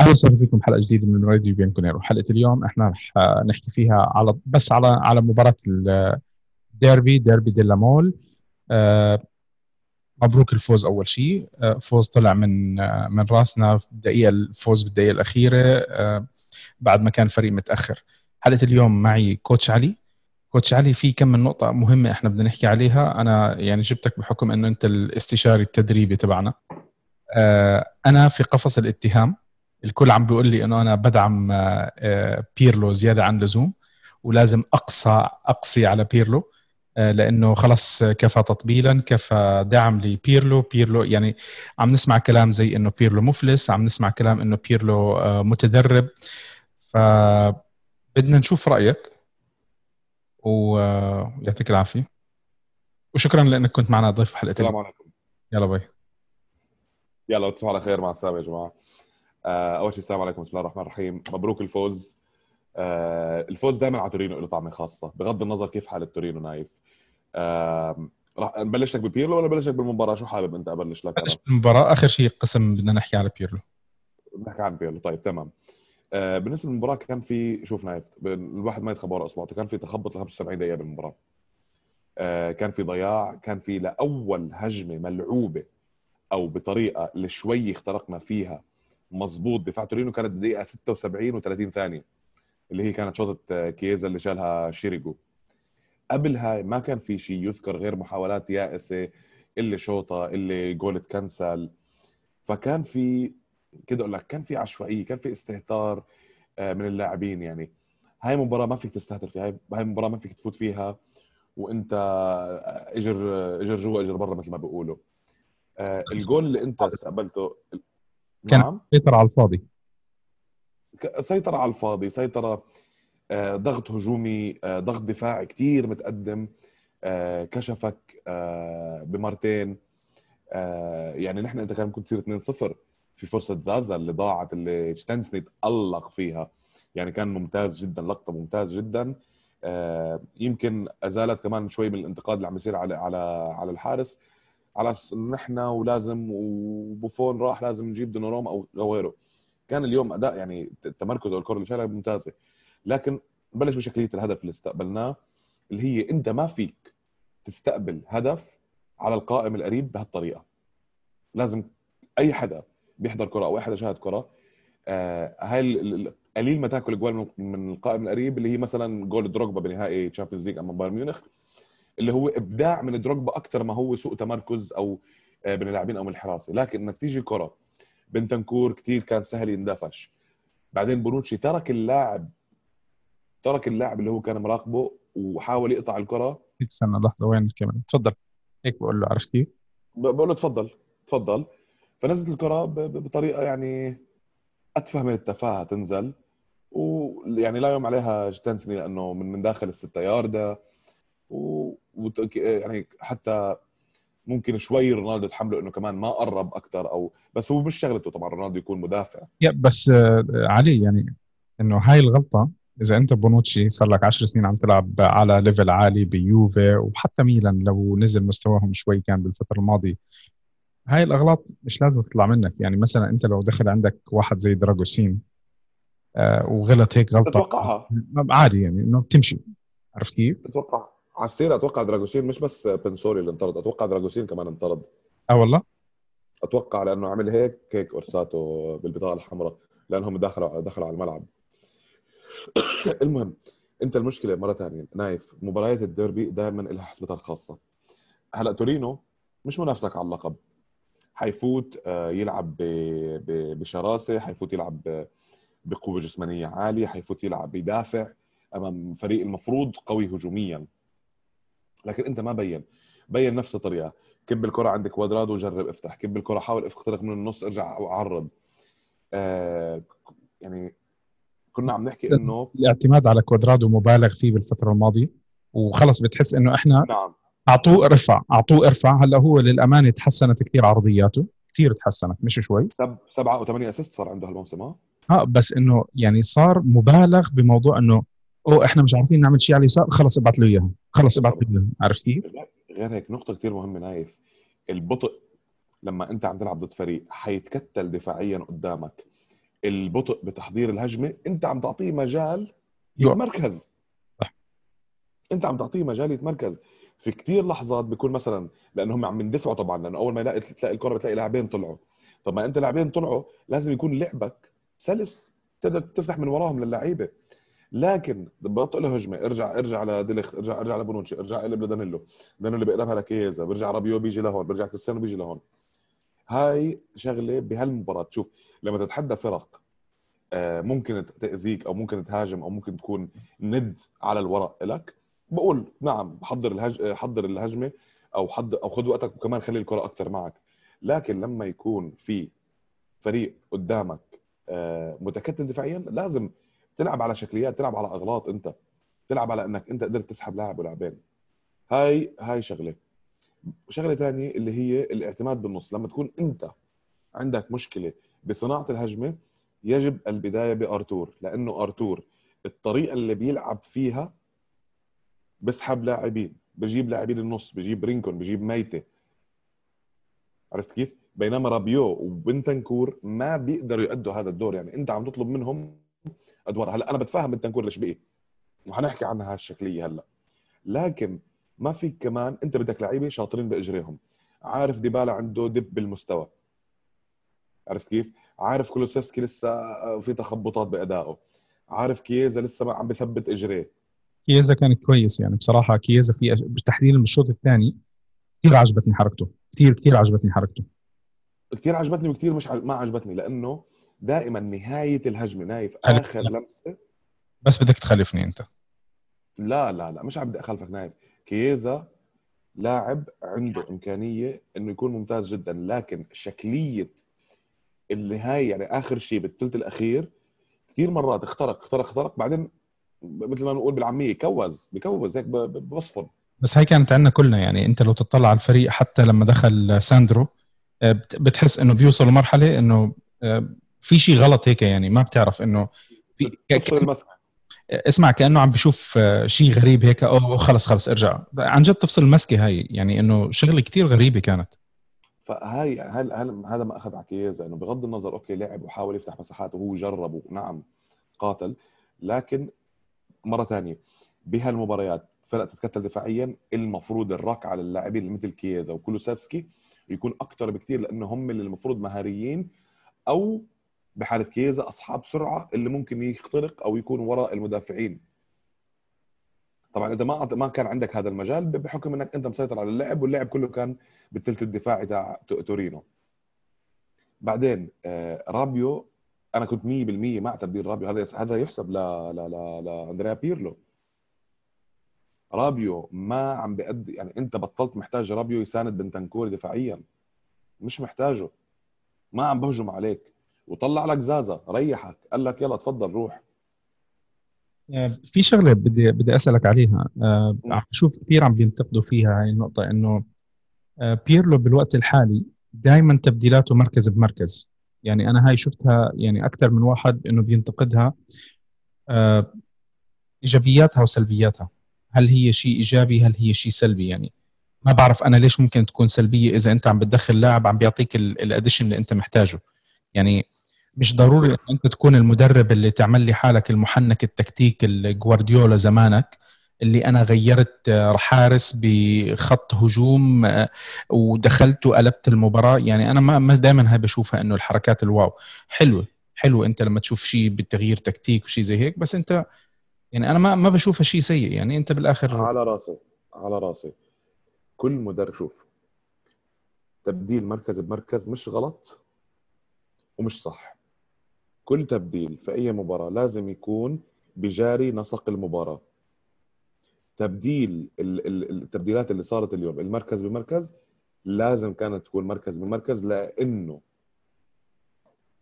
أهلا وسهلا فيكم حلقه جديدة من راديو بيانكونيرو. حلقة اليوم إحنا رح نحكي فيها على بس على على مباراة الديربي ديربي ديلا مولي. آه، مبروك الفوز أول شيء. آه، فوز طلع من آه، من راسنا في الدقيقة الفوز بالدقيقة الأخيرة بعد ما كان الفريق متأخر. حلقة اليوم معي coach علي. coach علي في كم من نقطة مهمة إحنا بدنا نحكي عليها، أنا يعني جبتك بحكم إنه أنت الاستشاري التدريبي تبعنا. أنا في قفص الاتهام. الكل عم بيقول لي إنه أنا بدعم آه، آه، بيرلو زيادة عن اللزوم ولازم أقصى أقصي على بيرلو آه، لأنه خلص كفى تطبيلا كفى دعم لبيرلو بيرلو يعني عم نسمع كلام زي إنه بيرلو مفلس عم نسمع كلام إنه بيرلو متدرب. فبدنا نشوف رأيك. ويعطيك العافية. وشكرا لأنك كنت معنا ضيف حلقة السلام عليكم. يلا باي. يلا تصبحوا على خير. مع السلامة يا جماعة. أول شيء السلام عليكم بسم الله الرحمن الرحيم. مبروك الفوز. آه، الفوز دائما على تورينو له طعمة خاصة. بغض النظر كيف حالة تورينو نايف. راح نبلش لك ببيرلو ولا نبلش لك بالمباراة؟ شو حابب أنت أبلش لك؟ بلش بالمباراة. آخر شيء قسم بدنا نحكي على بيرلو. نحكي عن بيرلو. طيب تمام. آه، بالنسبة للمباراة كان في شوف نايف الواحد ما يتخبى ورا اصبعته كان في تخبط ل 75 دقيقة بالمباراة. كان في ضياع. كان في لأول هجمة ملعوبة أو بطريقة اللي شوي اخترقنا فيها مظبوط دفاع تورينو كانت دقيقة 76 و30 ثانية اللي هي كانت شوطة آه، كييزا اللي شالها سيريجو. قبلها ما كان في شيء يذكر غير محاولات يائسة اللي شوطة اللي جول تكنسل فكان في كده أقول لك كان في عشوائية كان في استهتار آه، من اللاعبين يعني. هاي المباراه ما فيك تستهتر فيها هاي المباراه ما فيك تفوت فيها وإنت آه، إجر إجر جوا إجر برا مثل ما بيقولوا. الجول اللي إنت استقبلته كان نعم. سيطرة على الفاضي. سيطرة على الفاضي سيطرة آه، ضغط هجومي آه، ضغط دفاعي كثير متقدم آه، كشفك بمرتين يعني نحن انت كان ممكن تصير 2-0 في فرصة زازا اللي ضاعت اللي شتنسني تألق فيها. يعني كان ممتاز جدا لقطة ممتاز جدا. يمكن أزالت كمان شوي من الانتقاد اللي عم يصير على على على الحارس. على نحن ولازم وبوفون راح لازم نجيب دونوروما أو غيره. كان اليوم أداء يعني التمركز أو الكرة اللي شالها ممتازة. لكن بلش بشكلية الهدف اللي استقبلناه اللي هي أنت ما فيك تستقبل هدف على القائم القريب بهالطريقة. لازم أي حدا بيحضر كرة أو أي حدا شاهد كرة آه هاي قليل ما تاكل جوال من القائم القريب اللي هي مثلا جول دروجبا بنهائي Champions League أمام بايرن ميونخ. اللي هو إبداع من دروجبا أكثر ما هو سوء تمركز أو آه، من اللاعبين أو من الحراسه لكن إنك تيجي كرة بنتنكور كثير كان سهل يندفش بعدين بونوتشي ترك اللاعب ترك اللاعب اللي هو كان مراقبه وحاول يقطع الكرة. استنى لحظة وين الكاميرا؟ تفضل. هيك بقول له عرفت كيف؟ بقول له تفضل تفضل. فنزلت الكرة بطريقة يعني أتفه من التفاهة تنزل. ويعني لا يلام عليها تشيزني لأنه من من داخل الستة ياردة. و... يعني حتى ممكن شوي رونالدو تحمله إنه كمان ما قرب أكثر أو بس هو مش شغلته طبعا رونالدو يكون مدافع. يا بس آه، علي يعني إنه هاي الغلطة إذا أنت بونوتشي صار لك 10 سنين عم تلعب على ليفل عالي بيوفي وحتى ميلان لو نزل مستواهم شوي كان بالفترة الماضية هاي الأغلاط مش لازم تطلع منك. يعني مثلا أنت لو دخل عندك واحد زي دراغوسين آه وغلط هيك غلطة تتوقعها؟ عادي يعني إنه بتمشي. عرفت كيف؟ تتوقع على السيرة أتوقع دراجوسين مش بس بنسوليو اللي انطرد أتوقع دراجوسين كمان انطرد. آه والله؟ أتوقع لأنه عمل هيك هيك أورساتو بالبطاقة الحمراء لأنهم دخلوا دخلوا على الملعب. المهم أنت المشكلة مرة ثانية نايف مباريات الديربي دائما لها حسبتها الخاصة. هلا تورينو مش منافسك على اللقب. حيفوت آه، يلعب بشراسة حيفوت يلعب بقوة جسمانية عالية حيفوت يلعب يدافع أمام فريق المفروض قوي هجوميا. لكن انت ما بين. بين نفس الطريقة كب الكرة عند كوادرادو وجرب افتح. كب الكرة حاول اخترق من النص ارجع عرض. آه يعني كنا عم نحكي إنه الاعتماد على كوادرادو مبالغ فيه بالفترة الماضية وخلص بتحس إنه إحنا نعم. أعطوه ارفع أعطوه ارفع. هلأ هو للأمانة تحسنت كثير عرضياته كثير تحسنت مش شوي. سب سبعة أو ثمانية أسيست صار عنده هالموسم آه بس إنه يعني صار مبالغ بموضوع إنه أو إحنا مش عارفين نعمل شيء على اليسار. خلص ابعث له اياها خلص ابعث له اياها عرفت كيف؟ غير هيك نقطة كثير مهمة نايف. البطء لما أنت عم تلعب ضد فريق حيتكتل دفاعيا قدامك. البطء بتحضير الهجمة أنت عم تعطيه مجال. يتمركز. أنت عم تعطيه مجال يتمركز. في كتير لحظات بيكون مثلا لانهم عم يندفعوا طبعا لأنه أول ما يلاقي تلاقي الكرة بتلاقي لاعبين طلعوا. طب ما أنت لاعبين طلعوا لازم يكون لعبك سلس. تقدر تفتح من وراهم للعيبة. لكن بطل له هجمة. ارجع ارجع لديليخت ارجع ارجع لبونوتشي ارجع قلب لدانيلو دانيلو بيقربها لكيزا بيرجع رابيو بيجي لهون بيرجع كريستيانو بيجي لهون. هاي شغلة بهالمباراة. شوف لما تتحدى فرق آه، ممكن تأذيك أو ممكن تهاجم أو ممكن تكون ند على الورق لك بقول نعم حضر الهج... حضر الهجمة أو حضر أو خذ وقتك وكمان خلي الكرة أكثر معك. لكن لما يكون في فريق قدامك آه، متكتل دفاعيا لازم تلعب على شكليات تلعب على أغلاط أنت. تلعب على إنك أنت قدرت تسحب لاعب ولاعبين. هاي هاي شغلة. شغلة ثانية اللي هي الاعتماد بالنص. لما تكون أنت عندك مشكلة بصناعة الهجمة يجب البداية بأرتور. لأنه أرتور الطريقة اللي بيلعب فيها بسحب لاعبين. بجيب لاعبين النص بجيب رينكون بجيب ميته عرفت كيف؟ بينما رابيو وبنتنكور ما بيقدروا يؤدوا هذا الدور. يعني أنت عم تطلب منهم ادوار هلا أنا بتفهم بنتنكور ليش بقي. وحنحكي عنها هالشكلية هلا. لكن ما في كمان أنت بدك لعيبة شاطرين بإجريهم. عارف ديبالا عنده دب بالمستوى. عرفت كيف؟ عارف كولوسيفسكي لسه في تخبطات بأدائه. عارف كييزا لسه ما عم بثبت اجريه كييزا كان كويس يعني بصراحة. كييزا في بالتحديد بالشوط الثاني كثير عجبتني حركته. كثير كثير عجبتني حركته. كثير عجبتني وكثير مش ع- ما عجبتني لأنه دائما نهاية الهجمة نايف آخر لمسة. بس بدك تخالفني أنت. لا لا لا مش عم بدي اخالفك نايف. كييزا لاعب عنده إمكانية إنه يكون ممتاز جدا لكن شكلية النهاية يعني آخر شيء بالثلث الأخير كثير مرات اخترق اخترق اخترق بعدين مثل ما بنقول بالعامية كوز بكوز هيك ب- ب- بصفن بس هي كانت عندنا كلنا يعني أنت لو تطلع على الفريق حتى لما دخل ساندرو آه، بت- بتحس إنه بيوصل لمرحلة إنه آه، في شيء غلط هيك يعني ما بتعرف إنه المسك اسمع كأنه عم بشوف آه، شيء غريب هيك اوه خلص خلص ارجع. عن جد تفصل المسكة هاي يعني إنه شغلة كتير غريبة كانت. فهاي هل هل هذا ما أخذ على كييزا انه بغض النظر أوكي لعب وحاول يفتح مساحات وهو جرب ونعم قاتل. لكن مرة ثانية بهالمباريات فرق تتكتل دفاعيا المفروض الرك على اللاعبين اللي مثل كييزا وكولوسيفسكي يكون أكثر بكثير لأنه هم اللي المفروض مهاريين أو بحالة كييزا أصحاب سرعة اللي ممكن يخترق أو يكون وراء المدافعين. طبعا إذا ما ما كان عندك هذا المجال بحكم إنك أنت مسيطر على اللعب واللعب كله كان بالثلث الدفاعي تاع تو- تورينو. بعدين آه، رابيو أنا كنت 100% مع تبديل رابيو. هذا هذا يحسب ل ل ل لأندريا بيرلو. رابيو ما عم بيأدي يعني أنت بطلت محتاج رابيو يساند بنتنكور دفاعيا. مش محتاجه. ما عم بهجم عليك. وطلع لك زازا ريحك قال لك يلا تفضل روح. آه، في شغلة بدي بدي أسألك عليها. آه، م. عم بشوف كثير عم بينتقدوا فيها هاي النقطة إنه آه، بيرلو بالوقت الحالي دائما تبديلاته مركز بمركز. يعني أنا هاي شفتها يعني أكثر من واحد إنه بينتقدها إيجابياتها وسلبياتها. هل هي شيء إيجابي؟ هل هي شيء سلبي؟ يعني ما بعرف أنا ليش ممكن تكون سلبية إذا أنت عم بتدخل لاعب عم بيعطيك الاديشن اللي أنت محتاجه. يعني مش ضروري إن أنت تكون المدرب اللي تعمل لي حالك المحنك التكتيك الجوارديولا زمانك اللي أنا غيرت آه، حارس بخط هجوم آه، ودخلت وقلبت المباراة. يعني أنا ما ما دائما هاي بشوفها إنه الحركات الواو. حلوة حلوة أنت لما تشوف شيء بالتغيير تكتيك وشيء زي هيك بس أنت يعني أنا ما ما بشوفها شيء سيء. يعني أنت بالآخر على راسي على راسي. كل مدرب شوف تبديل مركز بمركز مش غلط ومش صح. كل تبديل في اي مباراة لازم يكون بجاري نسق المباراة. تبديل ال- ال- التبديلات اللي صارت اليوم المركز بمركز لازم كانت تكون مركز بمركز لأنه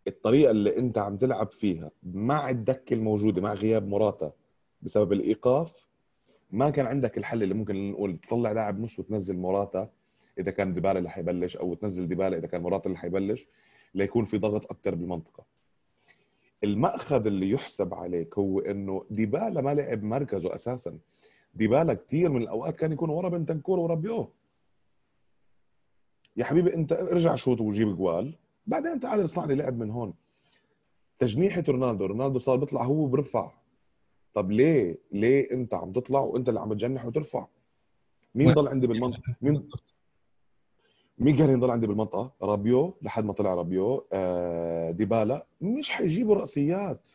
الطريقة اللي أنت عم تلعب فيها مع الدكه الموجودة مع غياب مراتا بسبب الإيقاف ما كان عندك الحل اللي ممكن نقول تطلع لاعب نص وتنزل موراتا إذا كان ديبالا اللي حيبلش أو تنزل ديبالا إذا كان موراتا اللي حيبلش ليكون في ضغط أكثر بالمنطقة. المأخذ اللي يحسب عليك هو إنه ديبالا ما لعب مركزه أساسا. ديبالا كثير من الأوقات كان يكون ورا بنتنكور ورابيو يا حبيبي أنت ارجع شوط وجيب جوال بعدين تعال اصنع لي لعب من هون. تجنيحة رونالدو رونالدو صار بيطلع هو برفع طب ليه؟ ليه أنت عم تطلع وأنت اللي عم تجنح وترفع؟ مين ضل عندي بالمنطقة مين مين كان يضل عندي بالمنطقة؟ رابيو لحد ما طلع رابيو. آه ديبالا. مش حيجيبوا راسيات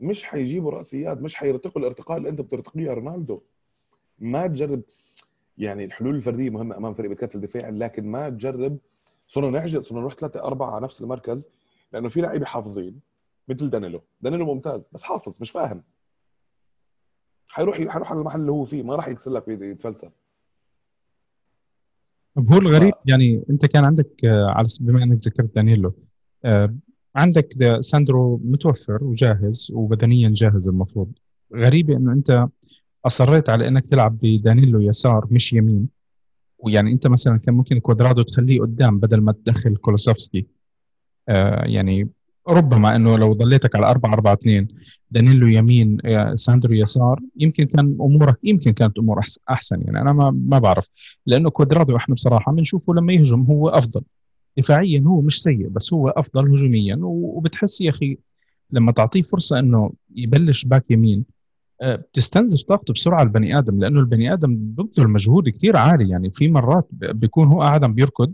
مش حيجيبوا راسيات مش حيرتقوا الارتقاء اللي انت بترتقيه يا رونالدو ما تجرب. يعني الحلول الفردية مهمة أمام فريق بيتكتل دفاعي لكن ما تجرب. صرنا نعجز صرنا نروح ثلاثة أربعة على نفس المركز لأنه في لعيبة حافظين مثل دانيلو. دانيلو ممتاز بس حافظ مش فاهم. حيروح حيروح على المحل اللي هو فيه ما راح يكسر لك يتفلسف طب هو الغريب يعني انت كان عندك آه، على بما انك ذكرت دانيلو آه، عندك ساندرو متوفر وجاهز وبدنيا جاهز المفروض. غريبه إنه أنت أصريت على إنك تلعب بدانيلو يسار مش يمين. ويعني أنت مثلا كان ممكن كوادرادو تخليه قدام بدل ما تدخل كولوسيفسكي. آه يعني ربما إنه لو ضليتك على 4 4 2 دانيلو يمين آه، ساندرو يسار يمكن كان امورك يمكن كانت أمور أحسن. يعني أنا ما ما بعرف. لأنه كوادرادو إحنا بصراحة بنشوفه لما يهجم هو أفضل. دفاعيا هو مش سيء بس هو أفضل هجوميا. وبتحس يا أخي لما تعطيه فرصة إنه يبلش باك يمين آه، بتستنزف طاقته بسرعة البني آدم. لأنه البني آدم ببذل مجهود كثير عالي. يعني في مرات بيكون هو قاعد عم بيركض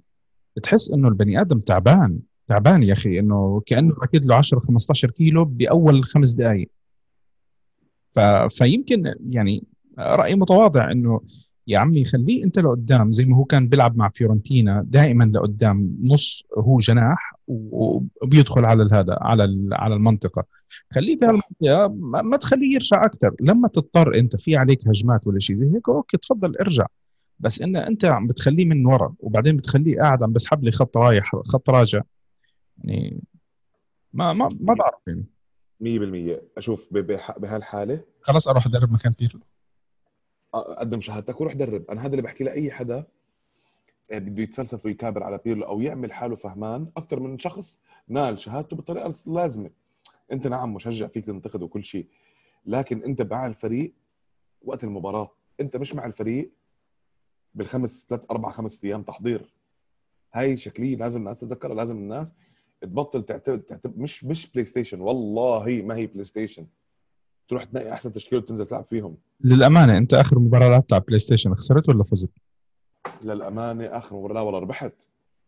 بتحس إنه البني آدم تعبان. تعبان يا أخي إنه كأنه ركض له 10 15 كيلو بأول خمس دقائق ف... فيمكن يعني راي متواضع إنه يا عمي خليه أنت لقدام زي ما هو كان بيلعب مع فيورنتينا دائما لقدام نص هو جناح وبيدخل على هذا على على المنطقة. خليه بهالمنطقه ما تخليه يرجع أكثر لما تضطر أنت في عليك هجمات ولا شيء زي هيك أوكي تفضل ارجع. بس إن أنت عم بتخليه من ورا وبعدين بتخليه قاعد عم بسحب لي خط رايح خط راجع. يعني ما ما ما بعرف يعني. 100% أشوف بهالحالة خلص أروح أدرب مكان بيرلو قدم شهادتك وروح درب. أنا هذا اللي بحكي لأي حدا آه، بده يتفلسف ويكابر على بيرلو أو يعمل حاله فهمان أكثر من شخص نال شهادته بالطريقة اللازمة. أنت نعم مشجع فيك تنتقد وكل شيء لكن أنت مع الفريق وقت المباراة. أنت مش مع الفريق بالخمس ثلاث أربع خمس أيام تحضير. هاي شغلة لازم الناس تتذكرها لازم الناس تبطل تعتمد تعتمد مش مش PlayStation والله ما هي PlayStation تروح تنقي أحسن تشكيلة وتنزل تلعب فيهم. للأمانة أنت آخر مباراة لعبتها على PlayStation خسرت ولا فزت؟ للأمانة آخر مباراة لا والله ربحت.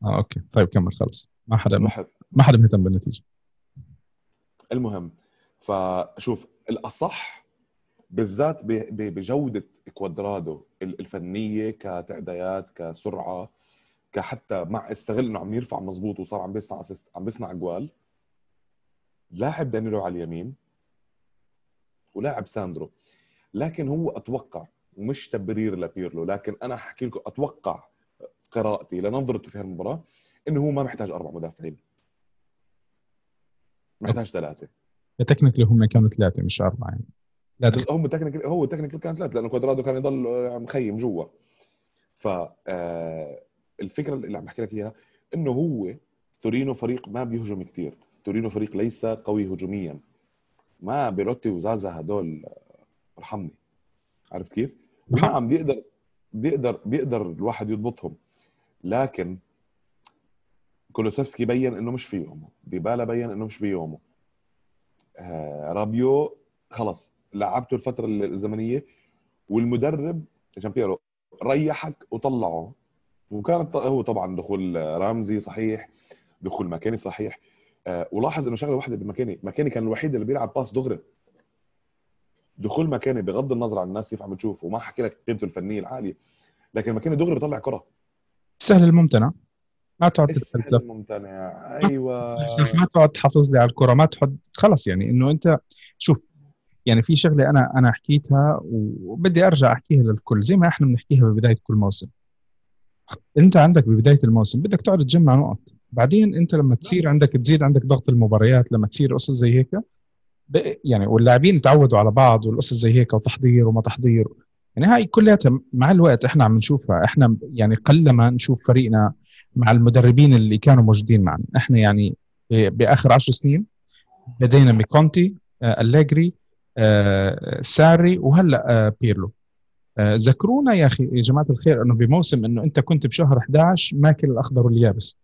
آه okay. طيب كمل خلص ما حدا ربحت. ما حدا مهتم بالنتيجة. المهم فشوف الأصح بالذات بجودة كوادرادو الفنية كتعديات كسرعة كحتى مع استغل إنه عم يرفع مزبوط وصار عم بيصنع assist عم بيصنع جوال. لاعب دانيلو على اليمين ولاعب ساندرو. لكن هو أتوقع مش تبرير لبيرلو لكن أنا احكي لكم أتوقع قراءتي لنظرته في هالمباراه إنه هو ما محتاج أربع مدافعين. محتاج ثلاثة. technically هم كانوا ثلاثة مش أربعة يعني. لا هم technically هو technically كان ثلاثة لأنه كوادرادو كان يضل مخيم جوا. ف آه، الفكرة اللي عم بحكي لك إياها إنه هو تورينو فريق ما بيهجم كثير تورينو فريق ليس قوي هجوميا. ما بيروتي وزازا هدول ارحمني عرفت كيف؟ نعم بيقدر بيقدر بيقدر الواحد يضبطهم. لكن كولوسفسكي بين إنه مش في يومه. ديبالا بين إنه مش بيومه آه رابيو خلص لعبته الفترة الزمنية. والمدرب جان بيرو ريحك وطلعه. وكانت هو طبعا دخول رامزي صحيح دخول مكاني صحيح. آه ولاحظ إنه شغلة واحدة بمكاني مكاني كان الوحيد اللي بيلعب باس دغري. دخول مكاني بغض النظر عن الناس كيف عم تشوف وما حكي لك قيمته الفنية العالية لكن مكاني دغري بيطلع كرة. سهل الممتنع. ما تقعد سهل الممتنع. أيوه. ما تقعد تحافظ لي على الكرة. ما تحط خلص يعني إنه انت شوف يعني في شغلة أنا أنا حكيتها وبدي أرجع أحكيها للكل زي ما إحنا بنحكيها ببداية كل موسم. انت عندك ببدايه الموسم بدك تقعد تجمع نقط. بعدين انت لما تصير عندك تزيد عندك ضغط المباريات لما تصير قصص زي هيك يعني واللاعبين تعودوا على بعض والقصص زي هيك وتحضير وما تحضير. يعني هاي كلها مع الوقت إحنا عم نشوفها. إحنا يعني قلما نشوف فريقنا مع المدربين اللي كانوا موجودين معنا. إحنا يعني بآخر عشر سنين بدينا من كونتي آه، أليجري آه، ساري وهلأ آه، بيرلو. ذكرونا يا أخي يا جماعة الخير أنه بموسم أنه أنت كنت بشهر 11 ماكل الأخضر واليابس.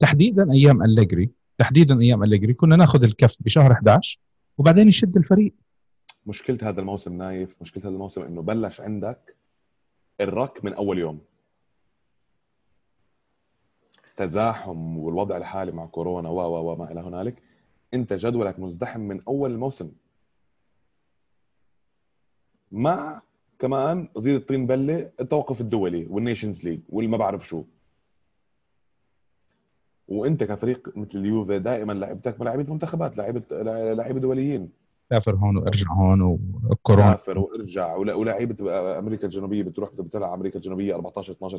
تحديدا أيام أليجري تحديدا أيام أليجري كنا نأخذ الكف بشهر 11 وبعدين يشد الفريق. مشكلة هذا الموسم نايف مشكلة هذا الموسم إنه بلش عندك الرك من أول يوم. تزاحم والوضع الحالي مع كورونا و و وما إلى هنالك. أنت جدولك مزدحم من أول الموسم. مع كمان زيد الطين بله التوقف الدولي وال Nations League والما بعرف شو. وانت كفريق مثل اليوفي دائما لعبتك لعيبه منتخبات لعيبه لعيبة دوليين. سافر هون وارجع هون وكورونا. سافر وارجع. ولاعيبة أمريكا الجنوبية بتروح بتلعب أمريكا الجنوبية 14 12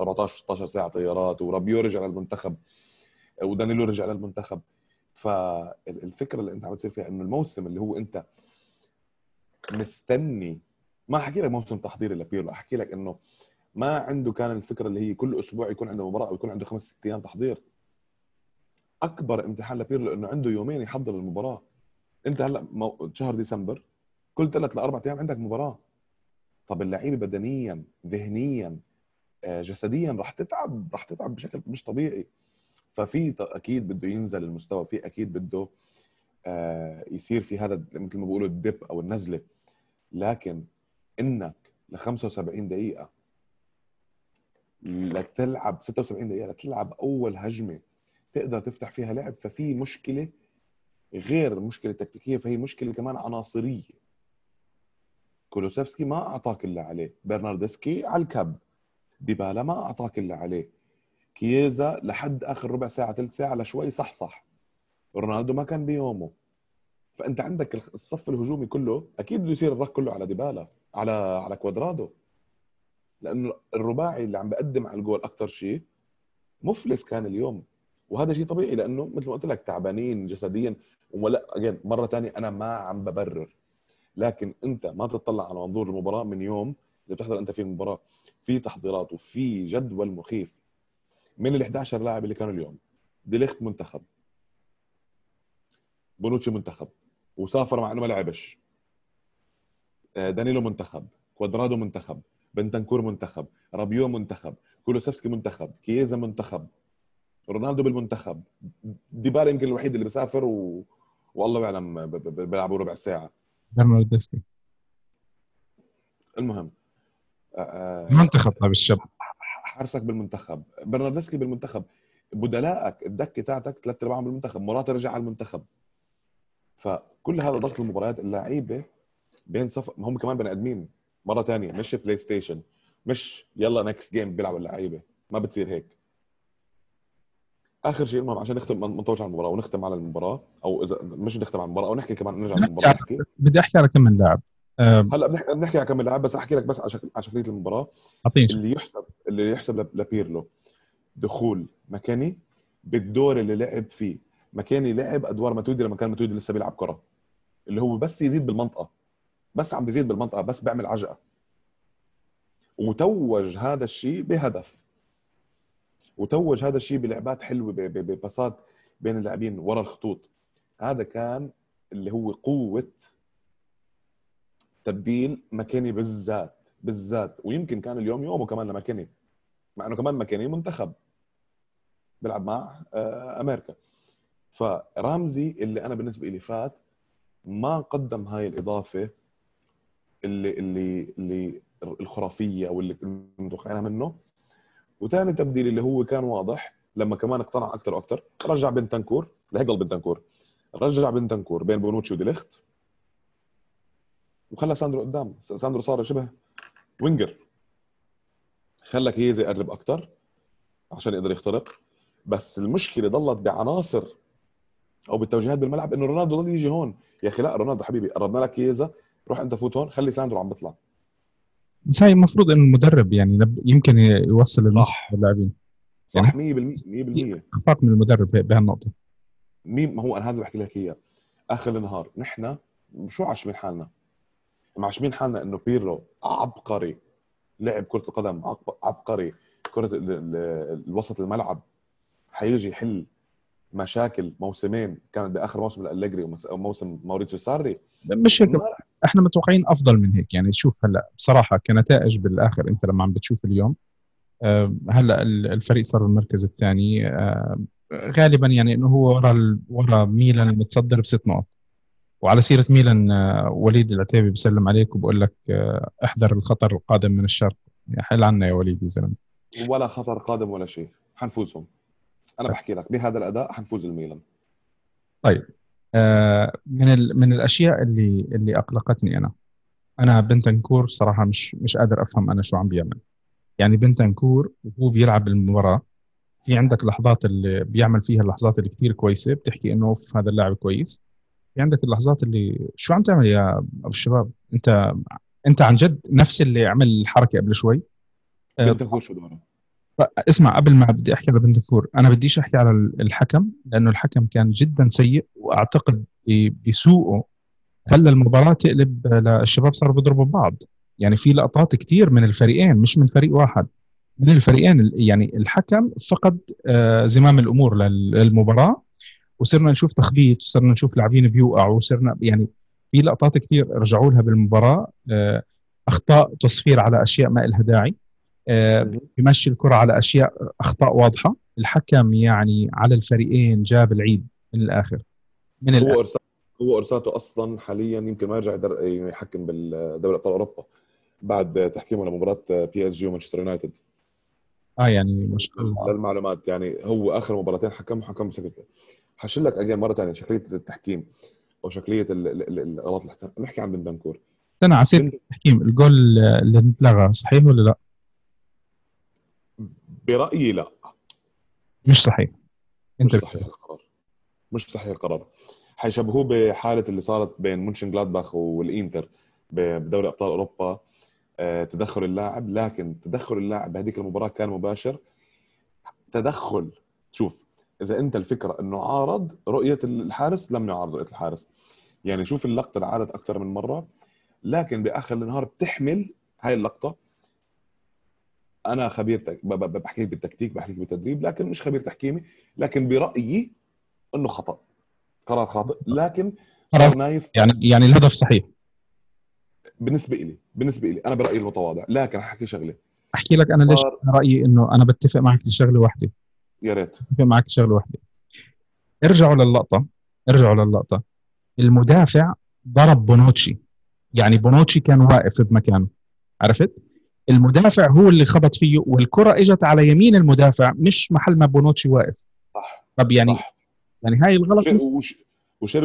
14 16 ساعة طيارات ورابيو رجع للمنتخب. ودانيلو رجع للمنتخب. فالفكرة اللي أنت عم تصير فيها إنه الموسم اللي هو أنت مستني ما أحكي لك موسم تحضيري لبيرلو أحكي لك إنه ما عنده كان الفكرة اللي هي كل أسبوع يكون عنده مباراة أو يكون عنده خمس ست أيام تحضير. أكبر امتحان لبيرلو انه عنده يومين يحضر المباراة. أنت هلأ مو... شهر ديسمبر كل ثلاث لاربع أيام عندك مباراة. طب اللعيبة بدنيا ذهنيا آه، جسديا راح تتعب راح تتعب بشكل مش طبيعي. ففي أكيد بده ينزل المستوى في أكيد بده آه، يصير في هذا مثل ما بيقولوا الدب أو النزلة. لكن إنك ل 75 دقيقة. لتلعب 76 دقيقة لتلعب أول هجمة تقدر تفتح فيها لعب. ففي مشكلة غير مشكله تكتيكيه فهي مشكلة كمان عناصرية. كولوسيفسكي ما أعطاك اللي عليه. برنارديسكي على الكب. ديبالا ما أعطاك اللي عليه. كييزا لحد آخر ربع ساعة ثلث ساعة لشوي صح صح. رونالدو ما كان بيومه. فأنت عندك الصف الهجومي كله أكيد بده يصير الرك كله على ديبالا. على على كوادرادو. لأنه الرباعي اللي عم بقدم على الجول أكثر شيء مفلس كان اليوم. وهذا شيء طبيعي لأنه مثل ما قلت لك تعبانين جسديا. ولا اجين مرة ثانية أنا ما عم ببرر. لكن أنت ما تطلع على منظور المباراة من يوم اللي بتحضر أنت فيه المباراة. في تحضيرات وفي جدول مخيف. من ال 11 لاعب اللي كانوا اليوم؟ ديليخت منتخب. بونوتشي منتخب. وسافر مع إنه ما لعبش. دانيلو منتخب كوادرادو منتخب بنتنكور منتخب رابيو منتخب كولوسفسكي منتخب كييزا منتخب رونالدو بالمنتخب ديبالا يمكن الوحيد اللي بيسافر و... والله يعلم بيلعبوا ربع ساعة. برناردسكي المهم المنتخب طيب الشاب. حارسك بالمنتخب. برناردسكي بالمنتخب. بدلائك الدكة تاعتك ثلاث أرباعهم بالمنتخب. مرات رجع على المنتخب. فكل هذا ضغط المباريات اللعيبة بين صف هم كمان بني آدمين. مرة ثانية مش PlayStation مش يلا next game بيلعبوا اللعيبة. ما بتصير هيك. آخر شيء المهم عشان نختم ما نطولش على المباراة ونختم على المباراة أو اذا مش نختم على المباراة أو نحكي كمان نرجع للمباراة نحكي. بدي أحكي على كم لاعب. هلأ بنحكي بنحكي على كم لاعب بس أحكي لك بس على شكل على شكليه المباراة. أعطيني اللي يحسب اللي يحسب لبيرلو. دخول ماكيني بالدور اللي لعب فيه. مكاني لعب أدوار ماتودي لما كان ماتودي لسه بيلعب كرة. اللي هو بس يزيد بالمنطقة. بس عم بيزيد بالمنطقة بس بيعمل عجقة. وتوج هذا الشيء بهدف. وتوج هذا الشيء بلعبات حلوة بباصات بين اللاعبين ورا الخطوط. هذا كان اللي هو قوة تبديل مكاني بالذات بالذات. ويمكن كان اليوم يومه كمان لمكاني مع إنه كمان ماكيني منتخب بيلعب مع آه، أمريكا. فرامزي اللي أنا بالنسبة لي فات ما قدم هاي الإضافة اللي اللي اللي الخرافية أو اللي متوقعينها منه. وثاني تبديل اللي هو كان واضح لما كمان اقتنع أكثر وأكثر رجع بنتنكور لهيك ضل بنتنكور رجع بنتنكور بين بونوتشي وديليخت وخلى ساندرو قدام. ساندرو صار شبه winger. خلى كييزا يقرب أكثر عشان يقدر يخترق. بس المشكلة ضلت بعناصر أو بالتوجيهات بالملعب إنه رونالدو ضل يجي هون. يا أخي لا رونالدو حبيبي قربنا لك كيزا روح انت فوت هون خلي ساندرو عم بيطلع. بس هاي المفروض إنه المدرب يعني يمكن يوصل النصح للاعبين. صح 100% 100% اخفاق من المدرب بهالنقطة. مين ما هو أنا هذا بحكي لك إياه. آخر النهار نحن شو عاشمين حالنا؟ معشمين حالنا إنه بيرلو عبقري لعب كرة القدم عبقري. كرة الوسط الملعب حيجي يحل مشاكل موسمين. كانت بآخر موسم لأليجري وموسم موريتسيو ساري. مش هيك. إحنا متوقعين افضل من هيك. يعني شوف هلا بصراحة كنتائج بالآخر انت لما عم بتشوف اليوم هلا الفريق صار بالمركز الثاني غالبا يعني إنه هو ورا ورا ميلان المتصدر بست نقط وعلى سيرة ميلان آه، وليد العتيبي بسلم عليك وبقول لك آه، احذر الخطر القادم من الشرق. يا حل عنا يا وليد يا زلمة. ولا خطر قادم ولا شيء. حنفوزهم. أنا بحكي لك بهذا الأداء حنفوز الميلان. آه، من ال... من الأشياء اللي اللي أقلقتني أنا. أنا بنتنكور صراحة مش مش قادر أفهم أنا شو عم بيعمل. يعني بنتنكور وهو بيلعب المباراة في عندك لحظات اللي بيعمل فيها اللحظات اللي كتير كويسة بتحكي إنه أوف هذا اللاعب كويس. في عندك اللحظات اللي شو عم تعمل يا أبو الشباب؟ أنت أنت عن جد نفس اللي عمل الحركة قبل شوي؟ آه، بنتنكور شو دوره اسمع قبل ما بدي أحكي على بنتنكور أنا بديش أحكي على الحكم لأنه الحكم كان جدا سيء وأعتقد بسوءه خلى المباراة تقلب للشباب صاروا بيضربوا بعض. يعني في لقطات كتير من الفريقين مش من فريق واحد. من الفريقين ال- يعني الحكم فقد آه، زمام الأمور لل- للمباراة وصرنا نشوف تخبيط وصرنا نشوف لاعبين بيوقعوا وصرنا يعني في لقطات كثير رجعوا لها بالمباراة آه، أخطاء تصفير على أشياء ما لها داعي. آه، بيمشي الكرة على أشياء أخطاء واضحة. الحكم يعني على الفريقين جاب العيد من الآخر. من الآخر. هو ارسال هو أرساته أصلا حاليا يمكن ما يرجع يحكم بالدوري أبطال أوروبا بعد تحكيمه لمباراة PSG ومانشستر يونايتد. آه يعني ما شاء الله للمعلومات يعني هو آخر مباراتين حكم حكم بشكل حشيل لك اجين مرة ثانية شكلية التحكيم أو شكلية ال- ال- ال- الغلط اللي نحكي عن بندنكور استنى على سيره التحكيم. الجول اللي اتلغى صحيح ولا لا؟ برأيي لا. مش صحيح. مش انت صحيح القرار. مش صحيح القرار. حيشبهوه بحالة اللي صارت بين مونشن جلادباخ والانتر بدوري أبطال أوروبا. آه، تدخل اللاعب لكن تدخل اللاعب بهذيك المباراة كان مباشر. تدخل شوف إذا أنت الفكرة إنه عارض رؤية الحارس لم يعارض رؤية الحارس. يعني شوف اللقطة اللي عادت أكثر من مرة. لكن بآخر النهار بتحمل هاي اللقطة. أنا خبير تك... بحكي لك بالتكتيك بحكي لك بالتدريب لكن مش خبير تحكيمي لكن برأيي إنه خطأ. قرار خاطئ لكن قرار- نايف. يعني يعني الهدف صحيح. بالنسبة لي بالنسبة لي أنا برأيي المتواضع. لكن احكي شغلة. أحكي لك أنا ليش رأيي إنه أنا بتفق معك لشغلة واحدة يا ريت. بتفق معك لشغلة واحدة ارجعوا للقطة. ارجعوا للقطة. المدافع ضرب بونوتشي. يعني بونوتشي كان واقف بمكانه. عرفت؟ المدافع هو اللي خبط فيه والكرة إجت على يمين المدافع مش محل ما بونوتشي واقف. صح طب يعني صح. يعني هاي الغلط وش-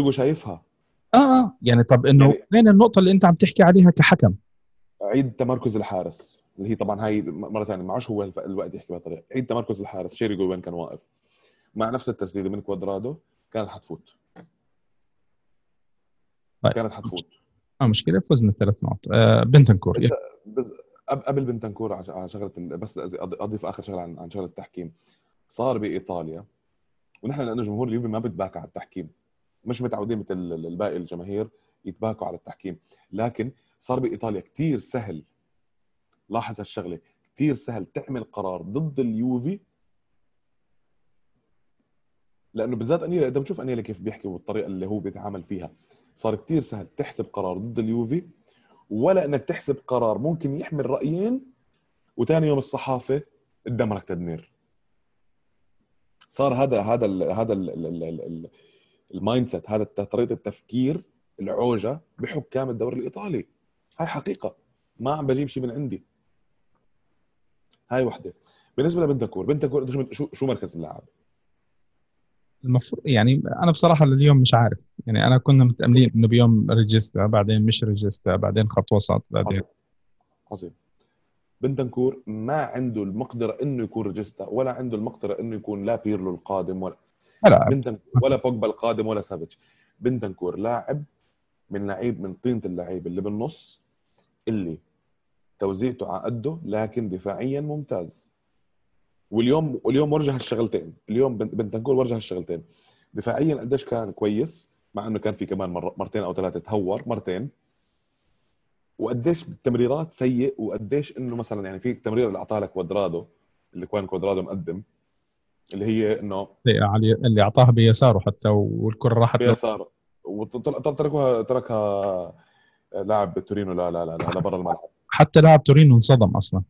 شايفها. آه آه. يعني طب إنه يعني- وين النقطة اللي أنت عم تحكي عليها كحكم؟ عيد تمركز الحارس اللي هي طبعا هاي مرة ثانية معوش هو الوقت يحكي بهالطريقه عيد تمركز الحارس سيريجو وين كان واقف؟ مع نفس التسديده من كوادرادو كانت حتفوت. طيب. كانت حتفوت. آه مشكلة فزنا ثلاث نقط آه بنتنكور بس قبل بنتنكور على شغلة بس أضيف آخر شغلة عن عن شغلة التحكيم. صار بإيطاليا ونحن لأنه جمهور اليوفي ما بتباكى على التحكيم. مش متعودين مثل ال- الباقي الجماهير يتباكوا على التحكيم. لكن صار بإيطاليا كتير سهل. لاحظ هالشغلة. كتير سهل تعمل قرار ضد اليوفي. لأنه بالذات أنيلا انت بتشوف أنيلا كيف بيحكي والطريقة اللي هو بيتعامل فيها صار كتير سهل تحسب قرار ضد اليوفي. ولا إنك تحسب قرار. ممكن يحمل رأيين وثاني يوم الصحافة تدمرك تدمير. صار هذا هذا ال هذا ال ال ال ال ال ال mindset هذا طريقة التفكير العوجة بحكام الدوري الإيطالي. هاي حقيقة. ما عم بجيب شيء من عندي. هاي وحدة. بالنسبة لبنتنكور بنتنكور شو شو مركز اللاعب؟ المفروض يعني أنا بصراحة لليوم مش عارف. يعني أنا كنا متأملين إنه بيوم regista بعدين مش regista بعدين خط وسط بعدين عظيم. عظيم. بنتنكور ما عنده المقدرة إنه يكون regista ولا عنده المقدرة إنه يكون لا بيرلو القادم ولا لا بنتنكور ولا بوجبا القادم ولا سافيتش. بنتنكور لاعب من لعيب من طينة اللعيب اللي بالنص اللي توزيعته على قده لكن دفاعيا ممتاز. واليوم واليوم ورجع هالشغلتين اليوم بن- بنتنكور ورجع هالشغلتين دفاعيا قديش كان كويس مع إنه كان في كمان مر... مرتين أو ثلاثة تهور مرتين. وقديش بالتمريرات سيء وقديش إنه مثلا يعني في التمرير اللي اعطاها لك كوادرادو اللي كان كوادرادو مقدم اللي هي إنه اللي أعطاها بيساره حتى والكرة راحت له. بيسار وتركوها تركها لاعب تورينو لا لا لا لا لبرا الملعب. حتى لاعب تورينو انصدم أصلا.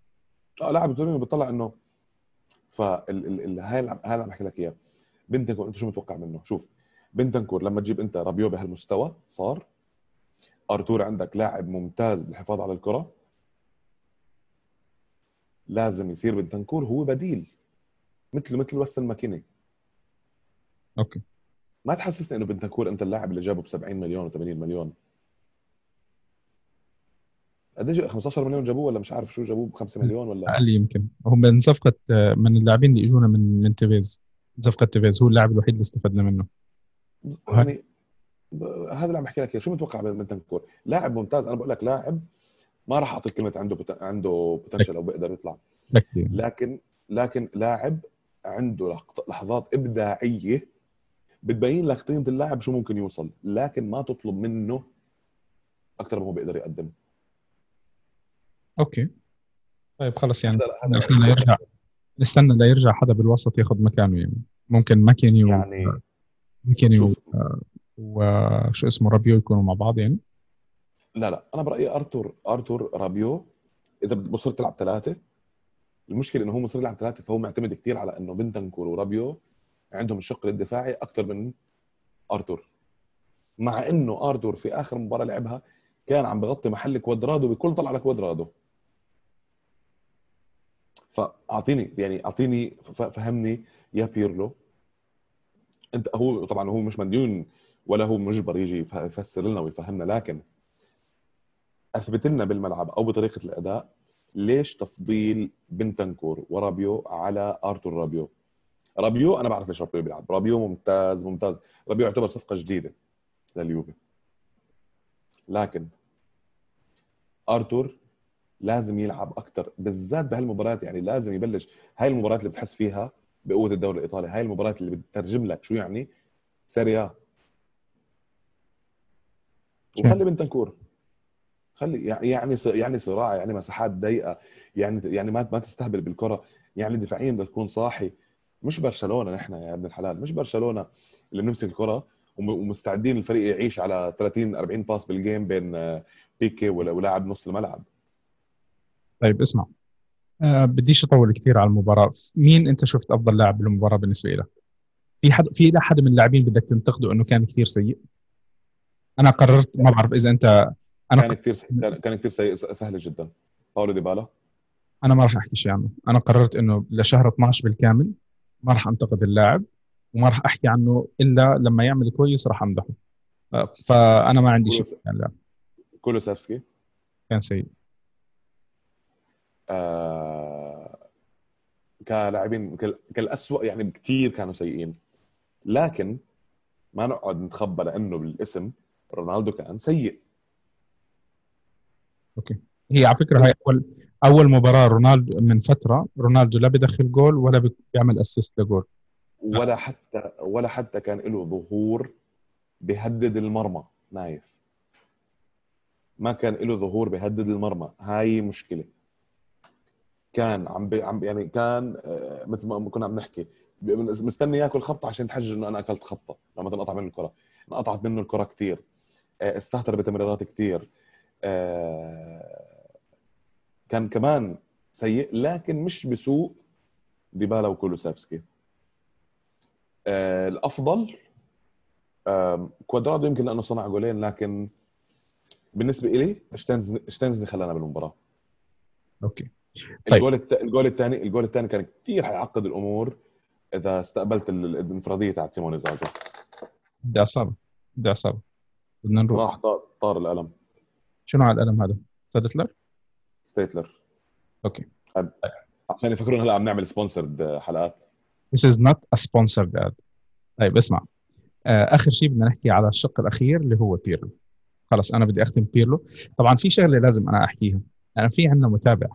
آه لاعب تورينو بيطلع إنه فال ال... ال... هاي اللي- هاي اللي عم بحكي لك اياه بنتنكور أنت شو متوقع منه؟ شوف بنتنكور لما تجيب أنت رابيو بهالمستوى صار ارتور عندك لاعب ممتاز بالحفاظ على الكرة لازم يصير بنتنكور هو بديل مثل مثل وستن ماكيني okay. ما تحسسني إنه بنتنكور أنت اللاعب اللي جابه ب 70 مليون و80 مليون. قديش 15 مليون جابوه ولا مش عارف شو جابوه ب 5 مليون ولا؟ أقل يمكن. هو من صفقة من اللاعبين اللي إجونا من من تيفيز. صفقة تيفيز هو اللاعب الوحيد اللي استفدنا منه. يعني هذا اللي عم بحكي لك. شو متوقع من بنتنكور لاعب ممتاز. أنا بقول لك لاعب ما راح اعطيك كلمة عنده بت... عنده بوتنشل أو بيقدر يطلع. لكن لكن لاعب عنده لحظ- لحظات إبداعية بتبين لك قيمة اللاعب شو ممكن يوصل. لكن ما تطلب منه أكثر ما هو بيقدر يقدم. أوكي. طيب خلص يعني. نحن ليرجع نستنى ليرجع حدا بالوسط ياخذ مكانه يعني. ممكن ماكيني و... يعني ماكيني و... شوف وشو اسمه رابيو يكونوا مع بعض يعني. لا لا أنا برأيي ارتور أرتور رابيو إذا بصير تلعب ثلاثة المشكلة إنه هو مصير يلعب ثلاثة فهو معتمد كثير على إنه بنتنكور ورابيو عندهم الشق الدفاعي أكثر من أرتور. مع إنه أرتور في آخر مباراة لعبها كان عم بغطي محل كوادرادو بكل طلع على كوادرادو فأعطيني يعني أعطيني فهمني يا بيرلو أنت هو طبعا هو مش مديون ولا هو مجبر يجي يف- يفسر لنا ويفهمنا لكن اثبت لنا بالملعب أو بطريقة الأداء ليش تفضيل بنتنكور ورابيو على أرتور رابيو؟ رابيو أنا بعرف ليش رابيو بيلعب. رابيو ممتاز ممتاز. رابيو يعتبر صفقة جديدة لليوفي. لكن أرتور لازم يلعب أكثر بالذات بهالمباريات يعني لازم يبلش هاي المباريات اللي بتحس فيها بقوة الدوري الإيطالي هاي المباريات اللي بتترجم لك شو يعني؟ Serie A. وخلي بنتنكور. خلي يعني يعني صراع يعني مساحات ضيقة يعني يعني ما ما تستهبل بالكرة. يعني دفاعيا بدك تكون صاحي. مش برشلونة نحن يا ابن الحلال مش برشلونة اللي بنمسك الكرة وم- ومستعدين الفريق يعيش على 30 40 pass بال game بين آه، بيكي ولا- ولاعب نص الملعب. طيب اسمع. آه بديش أطول كثير على المباراة. مين أنت شفت أفضل لاعب بالمباراة بالنسبة لك في حد في حدا من اللاعبين بدك تنتقده إنه كان كثير سيء؟ أنا قررت ما بعرف إذا أنت أنا كان كثير كان كان كثير سيء سهل جدا. باولو ديبالا. أنا ما راح أحكي شيء عنه. أنا قررت إنه لشهر 12 بالكامل ما راح أنتقد اللاعب وما راح أحكي عنه إلا لما يعمل كويس راح أمدحه. آه، فأنا ما عندي شيء كولوس- عن اللاعب. كولوسيفسكي. كان سيء. آه كلاعبين كال- كالأسوأ يعني بكثير كانوا سيئين. لكن ما نقعد نتخبى لأنه بالاسم رونالدو كان سيء. هي على فكرة هاي أول أول مباراة رونالدو من فترة رونالدو لا بدخل جول ولا بيعمل assist لجول. ولا حتى ولا حتى كان له ظهور بيهدد المرمى نايف. ما كان له ظهور بيهدد المرمى. هاي مشكلة. كان عم بي عم يعني كان آه، مثل ما كنا عم نحكي مستني ياكل خبطة عشان يتحجج إنه أنا أكلت خبطة لما تنقطع منه الكرة. انقطعت منه الكرة كثير استهتر بتمريرات كثير كان كمان سيء لكن مش بسوء ديبالا وكولوسيفسكي. آه، الأفضل كوادرادو يمكن لأنه صنع جولين لكن بالنسبة لي تشيزني خلانا بالمباراة. okay. طيب. الجول الت... الجول الثاني الجول الثاني كان كثير حيعقد الأمور إذا استقبلت ال- الانفرادية تاعت سيموني زازا. بدي اصابه بدي اصابه بدنا نروح. راح طار, القلم شنو على القلم هذا؟ سادتلر؟ ستيتلر. okay. عشان يفكرون هلا عم نعمل sponsored حلقات. This is not a sponsored ad. طيب اسمع. آه، آخر شيء بدنا نحكي على الشق الأخير اللي هو بيرلو. خلص أنا بدي أختم بيرلو. طبعا في شغلة لازم أنا أحكيها. أنا في عندنا متابع.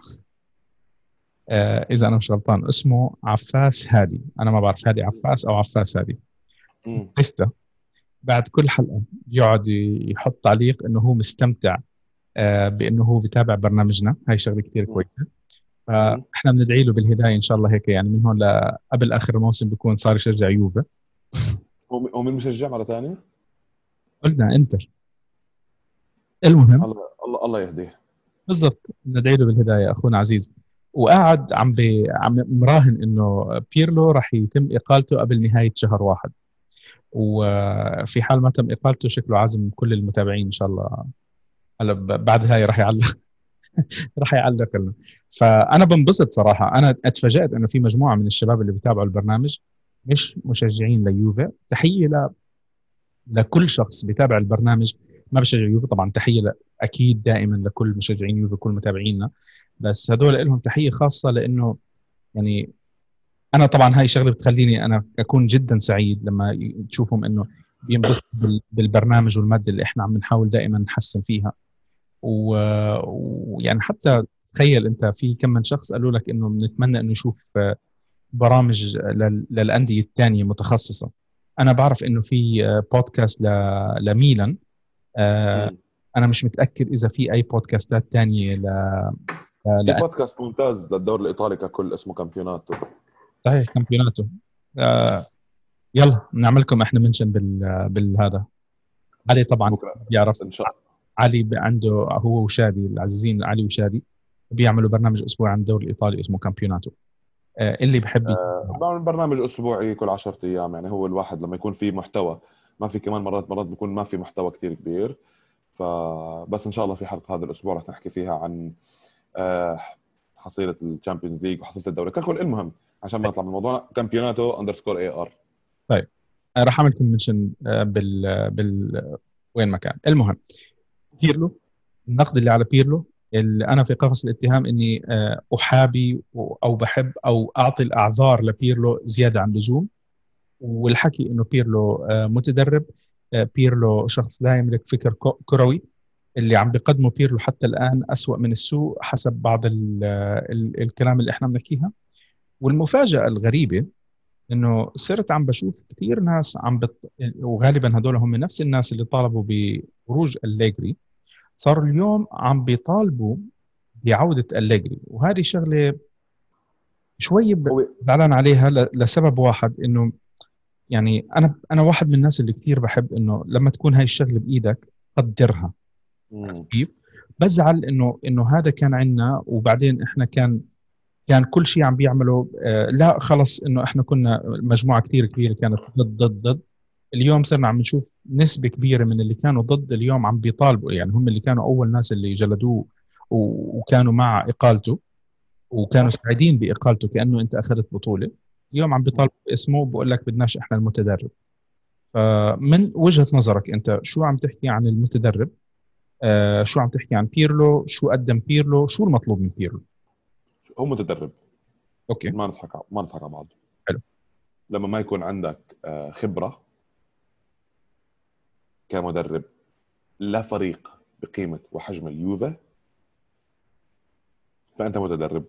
إذا أنا مش غلطان اسمه عفاس هادي. أنا ما بعرف هادي عفاس أو عفاس هادي. لسه بعد كل حلقة بيقعد يحط تعليق إنه هو مستمتع آه، بإنه هو بيتابع برنامجنا. هاي شغلة كثير. كويسة. فاحنا بندعي له بالهداية إن شاء الله هيك يعني من هون لقبل آخر الموسم بيكون صار يشجع يوفا. هو هو مين مشجع مرة ثانية؟ قلنا إنتر. المهم الله الله الله يهديه. بالضبط. ندعي له بالهداية أخونا عزيز. وقاعد عم بي عم مراهن إنه بيرلو راح يتم إقالته قبل نهاية شهر واحد. وفي حال ما تم إقالته شكله عازم كل المتابعين إن شاء الله. هلأ بعد هاي راح يعلق راح يعلق لنا. فأنا بنبسط صراحة. أنا اتفاجأت إنه في مجموعة من الشباب اللي بيتابعوا البرنامج مش مشجعين ليوفي تحية ل... لكل شخص بيتابع البرنامج ما بشجع يوفي. طبعا تحية أكيد دائما لكل مشجعين يوفي كل متابعينا بس هذول لهم تحية خاصة لأنه يعني أنا طبعا هاي شغلة بتخليني أنا أكون جدا سعيد لما تشوفهم إنه بينبسطوا بالبرنامج والمادة اللي إحنا عم نحاول دائما نحسن فيها. ويعني حتى تخيل أنت في كم من شخص قالوا لك إنه بنتمنى إنه نشوف برامج للأندية الثانية متخصصة. أنا بعرف إنه في بودكاست لميلان. أنا مش متأكد إذا في أي بودكاستات ثانية ل في بودكاست ممتاز للدوري الإيطالي ككل اسمه كامبيوناتو. صحيح كامبيوناتو. آه يلا نعملكم إحنا mention بال بالهذا. علي طبعا بيعرف. إن شاء الله. علي عنده هو وشادي العزيزين علي وشادي بيعملوا برنامج أسبوعي عن الدوري الإيطالي اسمه كامبيوناتو. آه اللي بحب آه برنامج أسبوعي كل 10 أيام يعني هو الواحد لما يكون في محتوى. ما في كمان مرات مرات بيكون ما في محتوى كثير كبير. فبس إن شاء الله في حلقة هذا الأسبوع رح نحكي فيها عن آه حصيلة ال Champions League وحصيلة الدوري. ككل المهم عشان ما نطلع من الموضوع كامبيوناتو underscore AR طيب. راح أعمل mention بال بال وين ما كان. المهم بيرلو النقد اللي على بيرلو اللي أنا في قفص الاتهام إني آه، أحابي أو بحب أو أعطي الأعذار لبيرلو زيادة عن اللزوم. والحكي إنه بيرلو آه، متدرب آه، بيرلو شخص لا يملك فكر كروي اللي عم بيقدمه بيرلو حتى الآن أسوأ من السوء حسب بعض ال ال الكلام اللي إحنا بنحكيها. والمفاجأة الغريبة إنه صرت عم بشوف كثير ناس عم بت... وغالبا هدول هم نفس الناس اللي طالبوا بخروج أليجري صاروا اليوم عم بيطالبوا بعودة أليجري وهذه شغلة شوي زعلان عليها لسبب واحد إنه يعني أنا أنا واحد من الناس اللي كثير بحب إنه لما تكون هاي الشغلة بإيدك قدرها كيف؟ بزعل إنه إنه هذا كان عندنا وبعدين إحنا كان كان كل شيء عم بيعمله آه لا خلص إنه إحنا كنا مجموعة كثير كبيرة كانت ضد ضد ضد. اليوم صرنا عم نشوف نسبة كبيرة من اللي كانوا ضد اليوم عم بيطالبوا يعني هم اللي كانوا أول ناس اللي جلدوه وكانوا مع إقالته وكانوا سعيدين بإقالته كأنه أنت أخذت بطولة. اليوم عم بيطالب اسمه بقول لك بدناش إحنا المتدرب. فمن وجهة نظرك أنت شو عم تحكي عن المتدرب؟ آه شو عم تحكي عن بيرلو؟ شو قدم بيرلو؟ شو المطلوب من بيرلو؟ هو متدرب. okay. ما نضحك ما نضحك على بعض. حلو. لما ما يكون عندك آه، خبرة كمدرب لا فريق بقيمة وحجم اليوفا فأنت متدرب.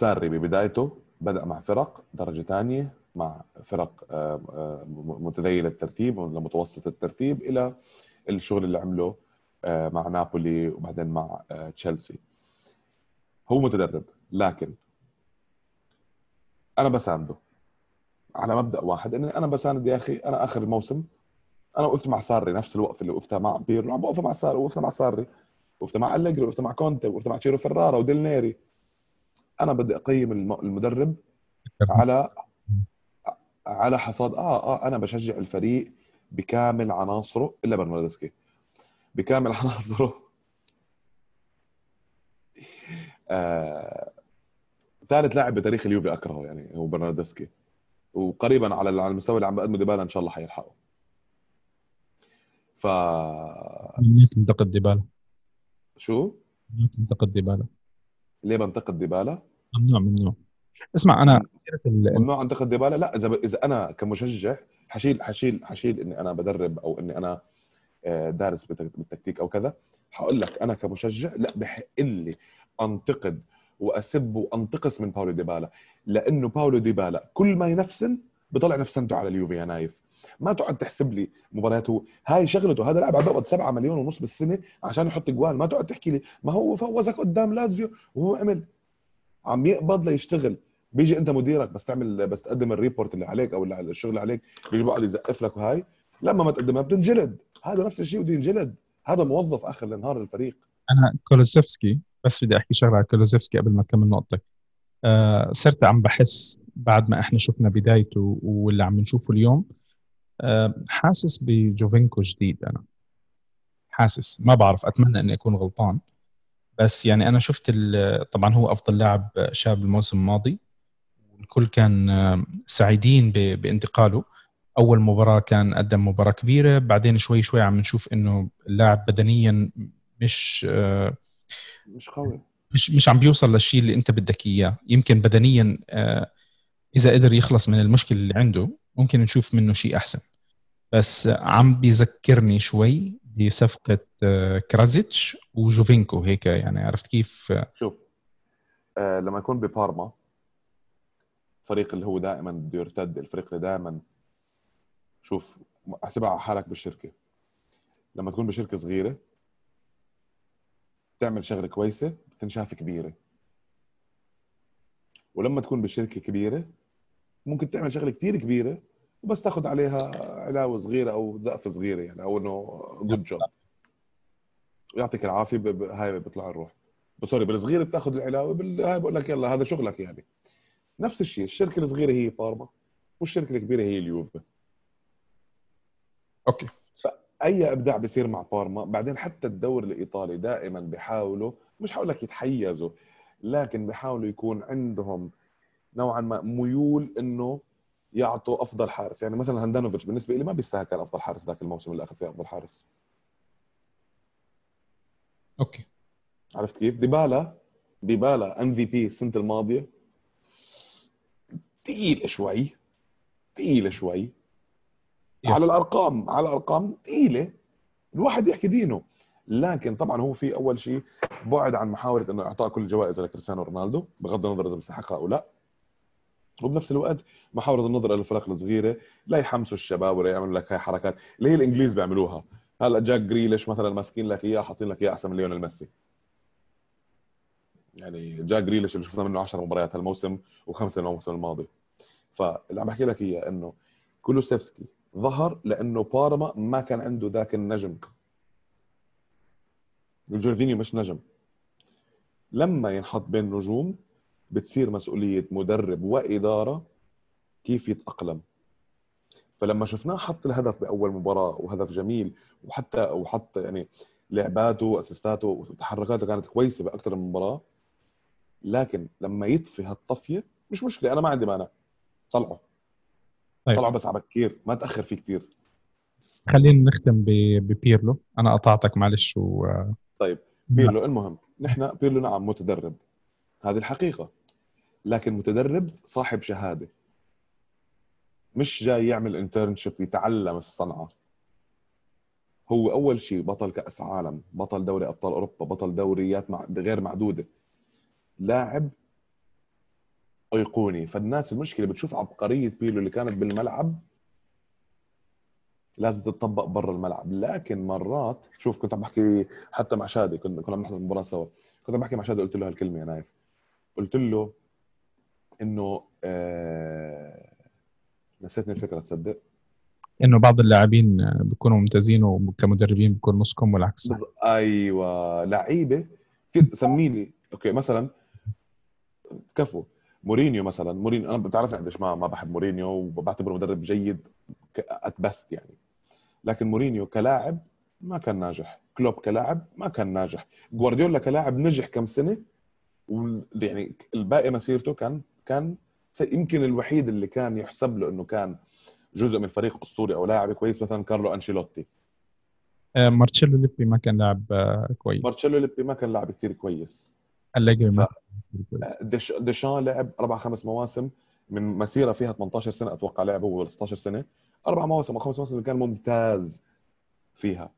ساري ببدايته بدأ مع فرق درجة ثانية مع فرق آه، آه، متذيله الترتيب لمتوسط الترتيب إلى الشغل اللي عمله آه، مع نابولي وبعدين مع تشيلسي. هو متدرب لكن أنا بسانده. على مبدأ واحد إني أنا بساند يا أخي أنا آخر الموسم أنا وقفت مع ساري نفس الوقفه اللي وقفتها مع بيرلو عم بوقف مع ساري وقفت مع ساري وقفت مع أليجري وقفت مع كونتي وقفت مع تشيرو فرارا وديل نيري. أنا بدي أقيم المدرب على على حصاد. آه آه أنا بشجع الفريق بكامل عناصره إلا برناردسكي بكامل عناصره. آه... ثالث لاعب بتاريخ اليوفي أكرهه يعني هو برناردسكي وقريبا على على المستوى اللي عم بقدمه ديبالا إن شاء الله حيلحقه. ف تنتقد ديبالا؟ شو؟ تنتقد ديبالا؟ ليه بنتقد ديبالا؟ ممنوع ممنوع. اسمع أنا ممنوع. انتقد ديبالا لا إذا إذا أنا كمشجع حشيل حشيل حشيل إني أنا بدرب أو إني أنا آه، دارس بالتكتيك أو كذا. حقول لك أنا كمشجع لا بحق لي أنتقد وأسب وأنتقص من باولو ديبالا. لأنه باولو ديبالا كل ما ينفسن بطلع نفسنته على اليوفي يا نايف. ما تقعد تحسب لي مبارياته هاي شغلته هذا لاعب عم بيقبض 7 مليون ونص بالسنة عشان يحط اجوال. ما تقعد تحكي لي ما هو فوزك قدام لازيو وهو عمل. عم يقبض ليشتغل. بيجي انت مديرك بس تعمل بس تقدم ال report اللي عليك أو الشغل اللي عليك بيجي بقعد يزقف لك وهاي لما ما تقدمها بتنجلد. هذا نفس الشيء بده ينجلد. هذا موظف آخر النهار الفريق. أنا كولوسيفسكي بس بدي أحكي شغلة على كولوزيفسكي قبل ما تكمل نقطتك آه صرت عم بحس بعد ما إحنا شفنا بدايته واللي عم نشوفه اليوم آه حاسس بجوفينكو جديد أنا. حاسس. ما بعرف أتمنى إني أكون غلطان. بس يعني أنا شفت طبعا هو أفضل لاعب شاب الموسم الماضي. الكل كان آه، سعيدين بانتقاله. أول مباراة كان قدم مباراة كبيرة. بعدين شوي شوي عم نشوف إنه اللاعب بدنيا مش آه، مش قوي. مش مش عم بيوصل للشيء اللي أنت بدك إياه. يمكن بدنيا آه، إذا قدر يخلص من المشكلة اللي عنده ممكن نشوف منه شيء أحسن. بس عم بيذكرني شوي بصفقه كرازيتش وجوفينكو هيك يعني عرفت كيف؟ شوف آه لما يكون ببارما الفريق اللي هو دائما بده يرتد الفريق اللي دائما شوف احسبها على حالك بالشركة. لما تكون بشركة صغيرة تعمل شغلة كويسة بتنشاف كبيرة. ولما تكون بشركة كبيرة ممكن تعمل شغلة كثير كبيرة. وبس تاخذ عليها علاوة صغيرة أو زقفه صغيرة يعني أو إنه جود جوب يعطيك العافية هاي بيطلع الروح. سوري بالصغيرة بتاخذ العلاوة هاي بقول لك يلا هذا شغلك يعني. نفس الشيء الشركة الصغيرة هي بارما والشركة الكبيرة هي اليوفي okay. اي إبداع بيصير مع بارما بعدين حتى الدوري الإيطالي دائما بيحاولوا مش حقول لك يتحيزوا لكن بيحاولوا يكون عندهم نوعا ما ميول إنه يعطوا أفضل حارس. يعني مثلا هاندانوفيتش بالنسبة لي ما بيستاهل كان أفضل حارس ذاك الموسم اللي اخذ فيه أفضل حارس. okay. عرفت كيف؟ ديبالا ديبالا MVP السنة الماضية ثقيل شوي ثقيل شوي. على الأرقام على الأرقام ثقيله الواحد يحكي دينه. لكن طبعا هو في أول شيء بعد عن محاولة إنه إعطاء كل الجوائز لكريستيانو رونالدو بغض النظر إذا بيستحقها أو لا. وبنفس الوقت محاولة النظر للفرق الصغيرة لا يحمسوا الشباب ولا يعملوا لك هاي حركات اللي هي الإنجليز بيعملوها. هلا جاك جريليش مثلا ماسكين لك إياه حاطين لك إياه أحسن من ليونيل ميسي. يعني جاك جريليش اللي شفنا منه 10 مباريات هالموسم وخمسه الموسم الماضي. فاللي عم بحكي لك إياه إنه كولوسيفسكي ظهر لأنه بارما ما كان عنده ذاك النجم. جورفينيو مش نجم. لما ينحط بين نجوم بتصير مسؤولية مدرب وإدارة كيف يتأقلم. فلما شفناه حط الهدف بأول مباراة وهدف جميل وحتى وحط يعني لعباته وأسيستاته وتحركاته كانت كويسة بأكثر من مباراة لكن لما يطفي هالطفية مش مشكلة أنا ما عندي مانع. طلعه طيب. طلعه بس على بكير ما تأخر فيه كثير خلينا نختم ببيرلو. أنا قطعتك معلش و طيب بيرلو المهم نحن بيرلو نعم متدرب. هذه الحقيقة. لكن متدرب صاحب شهادة. مش جاي يعمل انترنشيب يتعلم الصنعة. هو أول شيء بطل كأس عالم بطل دوري أبطال أوروبا بطل دوريات مع... غير معدودة. لاعب أيقوني. فالناس المشكلة بتشوف عبقرية بيلو اللي كانت بالملعب. لازم تطبق برا الملعب. لكن مرات شوف كنت عم بحكي حتى مع شادي كنا كنا بنحضر المباراة سوا. كنت عم بحكي مع شادي قلت له هالكلمة يا نايف. قلت له إنه آه... نسيتني الفكرة تصدق؟ إنه بعض اللاعبين بيكونوا ممتازين وكمدربين بيكون نصكم والعكس. بز... أيوه لعيبة كثير سميني أوكي مثلا كفو مورينيو مثلا مورينيو أنا بتعرفني قديش ما ما بحب مورينيو وبعتبره مدرب جيد اتبست يعني. لكن مورينيو كلاعب ما كان ناجح كلوب كلاعب ما كان ناجح جوارديولا كلاعب نجح كم سنة يعني الباقي مسيرته كان كان يمكن الوحيد اللي كان يحسب له إنه كان جزء من فريق أسطوري أو لاعب كويس مثلا كارلو أنشيلوتي. آه، مارتشيلو ليبي ما كان لاعب آه، كويس. مارتشيلو ليبي ما كان لاعب كثير كويس. أليجري ف... ديش... ديشان لعب أربع خمس مواسم من مسيرة فيها 18 سنة أتوقع لعبه ولا 16 سنة. أربع مواسم أو خمس مواسم كان ممتاز فيها.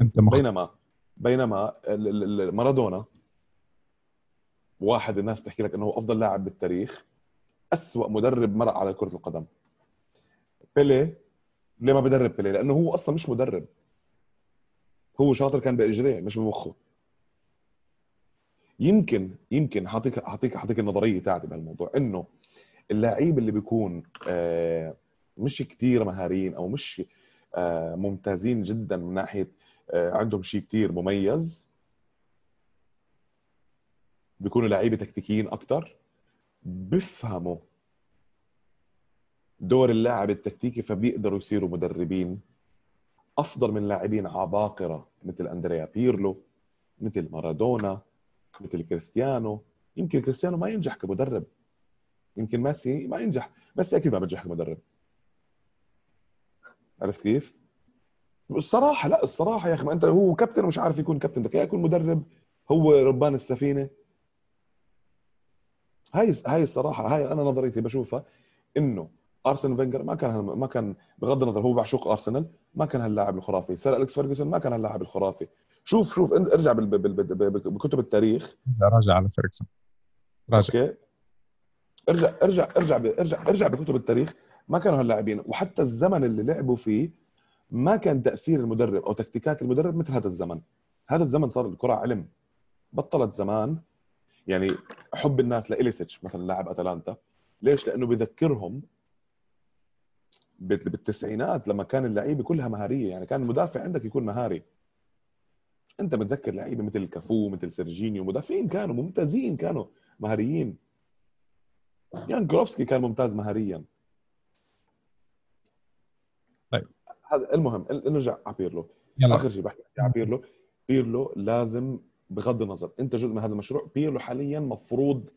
أنت مخ... بينما بينما مارادونا واحد الناس بتحكي لك إنه هو أفضل لاعب بالتاريخ أسوأ مدرب مرق على كرة القدم. بيلي ليه ما بدرب بيلي؟ لأنه هو أصلا مش مدرب. هو شاطر كان بإجريه مش بمخه. يمكن يمكن حاطيك حاطيك حاطيك النظرية تاعتي بهالموضوع إنه اللاعب اللي بيكون آه، مش كتير مهاريين أو مش آه، ممتازين جدا من ناحية آه، عندهم شيء كتير مميز بيكونوا لعيبة تكتيكيين أكثر بيفهموا دور اللاعب التكتيكي فبيقدروا يصيروا مدربين أفضل من لاعبين عباقرة مثل أندريا بيرلو مثل مارادونا مثل كريستيانو. يمكن كريستيانو ما ينجح كمدرب. يمكن ميسي ما ينجح. ميسي أكيد ما بينجح كمدرب. عرفت كيف؟ الصراحة لا الصراحة يا أخي ما أنت هو كابتن ومش عارف يكون كابتن بدك يكون مدرب هو ربان السفينة. هاي هاي الصراحة هاي أنا نظريتي بشوفها إنه ارسن فينجر ما كان ما كان بغض النظر هو بعشق أرسنال ما كان هاللاعب الخرافي. سير أليكس فيرجسون ما كان هاللاعب الخرافي. شوف شوف ارجع بكتب التاريخ. راجع على فيرجسون. راجع. أوكي. ارجع ارجع ارجع ارجع ارجع بكتب التاريخ. ما كانوا هاللاعبين. وحتى الزمن اللي لعبوا فيه ما كان تأثير المدرب أو تكتيكات المدرب مثل هذا الزمن. هذا الزمن صار الكرة علم. بطلت زمان. يعني حب الناس لإيليتشيتش مثلا لاعب أتلانتا. ليش؟ لأنه بذكرهم بالتسعينات لما كان اللعيبة كلها مهارية. يعني كان المدافع عندك يكون مهاري. أنت متذكر لعيبة مثل كافو مثل سيرجينيو. مدافعين كانوا ممتازين كانوا مهاريين. يانكولوفسكي كان ممتاز مهاريا. طيب. هذا المهم نرجع على بيرلو. يلا. آخر شيء بحكي على بيرلو. بيرلو لازم بغض النظر. انت جزء من هذا المشروع بيرلو حاليا مفروض.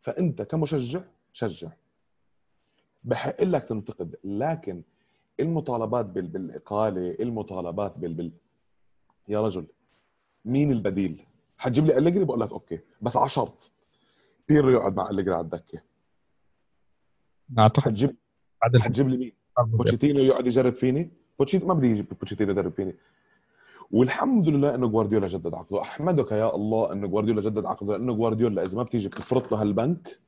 فأنت كمشجع شجع. بحق لك تنتقد. لكن المطالبات بال... بالإقالة المطالبات بال... بال... يا رجل مين البديل؟ حتجيب لي أليجري؟ بقول لك أوكي. بس على شرط. بيرلو يقعد مع أليجري على الدكة. أعتقد حتجيب بعد حتجيب لي مين؟ بوتشيتينو يقعد يجرب فيني؟ بوتشيتينو ما بدي يجي بوتشيتينو يدرب فيني. والحمد لله إنه جوارديولا جدد عقده. أحمدك يا الله إنه جوارديولا جدد عقده لأنه جوارديولا إذا ما بتيجي بتفرط له هالبنك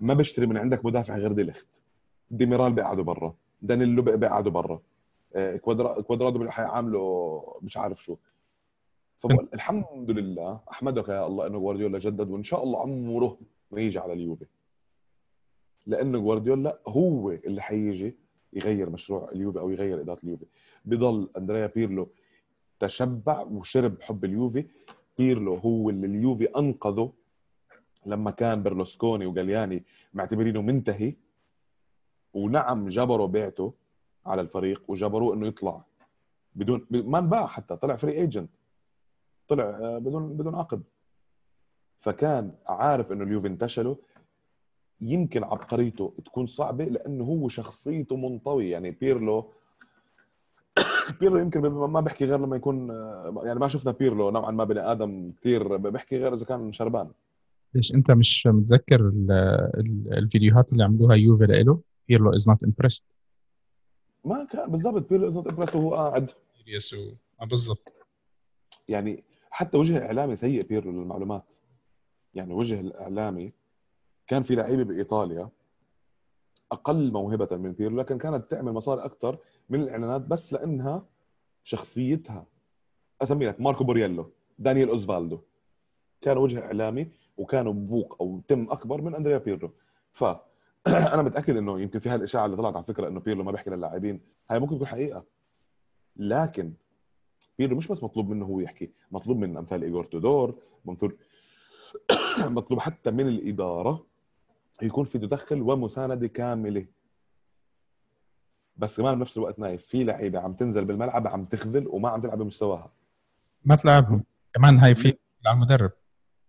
ما بشتري من عندك مدافع غير ديليخت ديميرال بيقعدوا برا. دانيلو بيقعدوا برا. آه، كوادرا كوادرادو حيعاملوا مش عارف شو. فبقول الحمد لله أحمدك يا الله إنه جوارديولا جدد وإن شاء الله عمره ما يجي على اليوفي. لأنه جوارديولا هو اللي حيجي يغير مشروع اليوفي أو يغير إدارة اليوفي. بضل أندريا بيرلو تشبع وشرب حب اليوفي. بيرلو هو اللي اليوفي أنقذه لما كان برلوسكوني وجالياني معتبرينه منتهي. ونعم جبروا بيعته على الفريق وجبروه إنه يطلع بدون ما انباع حتى طلع free agent طلع آه، بدون بدون عقد. فكان عارف إنه اليوفي انتشله يمكن عبقريته تكون صعبة لأنه هو شخصيته منطوي. يعني بيرلو بيرلو يمكن ما بحكي غير لما يكون آه، يعني ما شفنا بيرلو نوعا ما بني آدم كثير بحكي غير إذا كان شربان. ليش أنت مش متذكر ال- ال- الفيديوهات اللي عملوها يوفي لإله؟ بيرلو is not impressed ما كان بالضبط بيرلو is impressed وهو قاعد. يسوع بالضبط. يعني حتى وجه إعلامي سيء بيرلو للمعلومات. يعني وجه الإعلامي كان في لعيبة بإيطاليا أقل موهبة من بيرلو لكن كانت تعمل مصاري أكثر من الإعلانات بس لإنها شخصيتها. أسمي لك ماركو بورييلو دانيال أوزفالدو. كان وجه إعلامي وكانوا بوق أو تم أكبر من أندريا بيرلو. ف أنا متأكد إنه يمكن في هالإشاعة اللي طلعت على فكرة إنه بيرلو ما بيحكي للاعبين. هاي ممكن تكون حقيقة. لكن بيرلو مش بس مطلوب منه هو يحكي مطلوب من أمثال ايجور تودور مطلوب مطلوب حتى من الإدارة يكون في تدخل ومساندة كاملة. بس كمان بنفس الوقت نايف في لعيبة عم تنزل بالملعب عم تخذل وما عم تلعب بمستواها. ما تلعبهم. كمان هاي في على المدرب.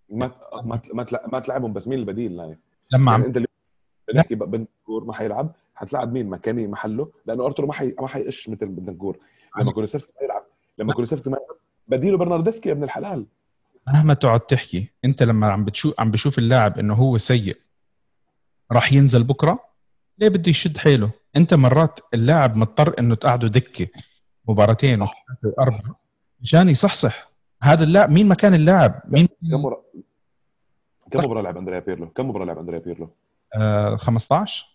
ما ما ما تلع- ما تلعبهم بس مين البديل نايف لما يعني عم انت اللي بنتنكور ما حيلعب حتلعب مين؟ مكاني محله؟ لأنه ارتور ما حي... ما حيقش مثل بنتنكور لما كولوسيفسكي ما يلعب لما كولوسيفسكي ما يلعب بديله برناردسكي يا ابن الحلال. مهما تقعد تحكي انت لما عم بتشوف عم بشوف اللاعب إنه هو سيء راح ينزل بكرة ليه بده يشد حيله؟ أنت مرات اللاعب مضطر إنه تقعده دكة مباراتين صح. وثلاثة اربعه مشان يصحصح. هذا اللاعب مين مكان اللاعب؟ مين؟ كم مباراة؟ كم مباراة لعب أندريا بيرلو؟ كم مباراة لعب أندريا بيرلو؟ آه 15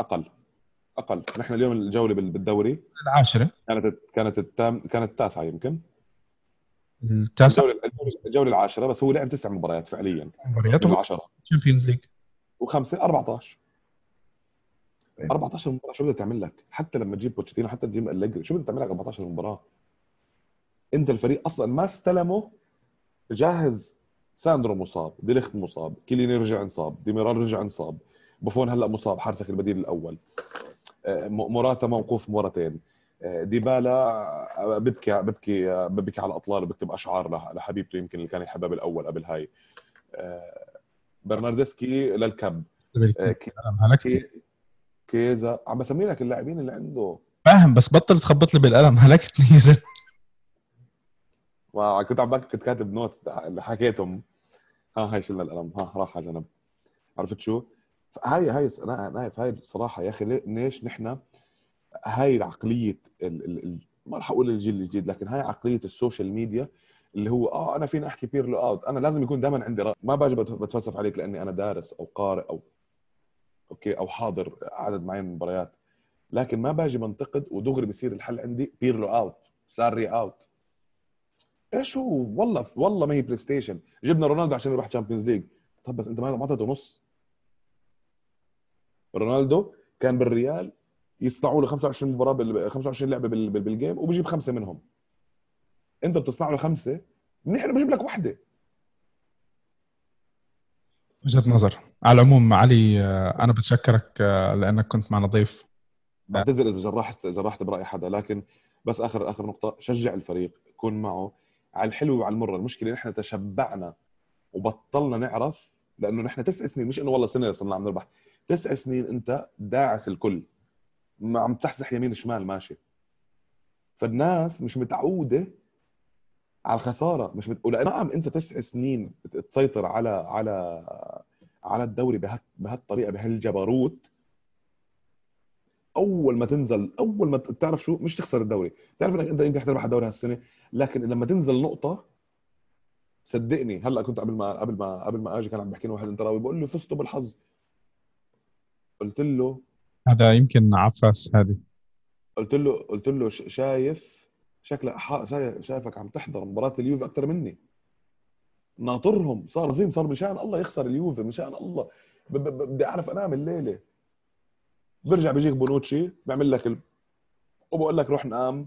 أقل. أقل. نحن اليوم الجولة بال- بالدوري. العاشرة. كانت كانت التام كانت التاسعة يمكن. التاسع الجوله الجولة العاشرة بس هو لعب تسع مباريات فعليا. مباريات من العشره Champions League وخمسه 14 طيب. 14 مباراة شو بدها تعمل لك؟ حتى لما تجيب بوتشيتينو حتى تجيب أليجري شو بدها تعمل لك 14 مباراة؟ إنت الفريق أصلا ما استلمه جاهز. ساندرو مصاب ديليخت مصاب كيليني رجع انصاب ديميرال رجع انصاب بوفون هلأ مصاب حارسك البديل الأول. آه، موراتا موقوف مرتين. آه، ديبالا آه، ببكي ببكي ببكي على الأطلال بكتب أشعار لحبيبته يمكن اللي كان يحبها بالأول قبل هاي. برناردسكي للكب كيزا. عم بسمي لك اللاعبين اللي عنده. فاهم بس بطل تخبط لي بالقلم. هلكتني يا زلمه كنت عم كنت كاتب note اللي حكيتهم. ها هاي شلنا القلم. ها راح على جنب. عرفت شو؟ هاي هاي naive هاي بصراحه يا أخي ليش نحن هاي عقلية ال ال ال ما راح أقول الجيل الجديد لكن هاي عقلية ال social media اللي هو آه أنا فيني أحكي بيرلو out أنا لازم يكون دائما عندي رأي. ما باجي بتفلسف عليك لأني أنا دارس أو قارئ أو okay أو حاضر عدد معين من المباريات. لكن ما باجي بنتقد ودغري بصير الحل عندي بيرلو out ساري out إيش هو؟ والله والله ما هي PlayStation جبنا رونالدو عشان يروح Champions League طب بس أنت ما أعطيته نص. رونالدو كان بالريال يصنعوا له 25 مباراة بال 25 لعبة بالجيم وبيجيب خمسة منهم. أنت بتصنع له خمسة نحن بجيب لك واحدة. وجهة نظر. على العموم علي آه، أنا بتشكرك آه، لأنك كنت معنا ضيف. بعتذر إذا جرحت جرحت برأي حدا لكن بس اخر آخر نقطة شجع الفريق كن معه. على الحلو وعلى المر. المشكلة نحن تشبعنا وبطلنا نعرف لأنه نحن تسع سنين مش إنه والله سنة صرنا عم نربح. تسع سنين أنت داعس الكل. ما عم تحسح يمين شمال ماشي. فالناس مش متعودة على الخسارة مش مت... نعم أنت تسع سنين تسيطر على على على الدوري بهت... بهالطريقة بهالجبروت. أول ما تنزل أول ما تعرف شو مش تخسر الدوري. تعرف إنك أنت يمكن حتربح الدوري هالسنة لكن لما تنزل نقطة صدقني هلأ كنت قبل ما قبل ما قبل ما أجي كان عم بحكي واحد انتراوي بقول له فزتوا بالحظ. قلت له هذا يمكن عفاس هذه. قلت له قلت له شايف شكلك شايفك عم تحضر مباراة اليوفي أكثر مني. ناطرهم صار زين صار مشان الله يخسر اليوفي مشان الله. بدي أعرف أنام الليلة. برجع بيجيك بونوتشي بيعمل لك ال... وبقول لك روح نام.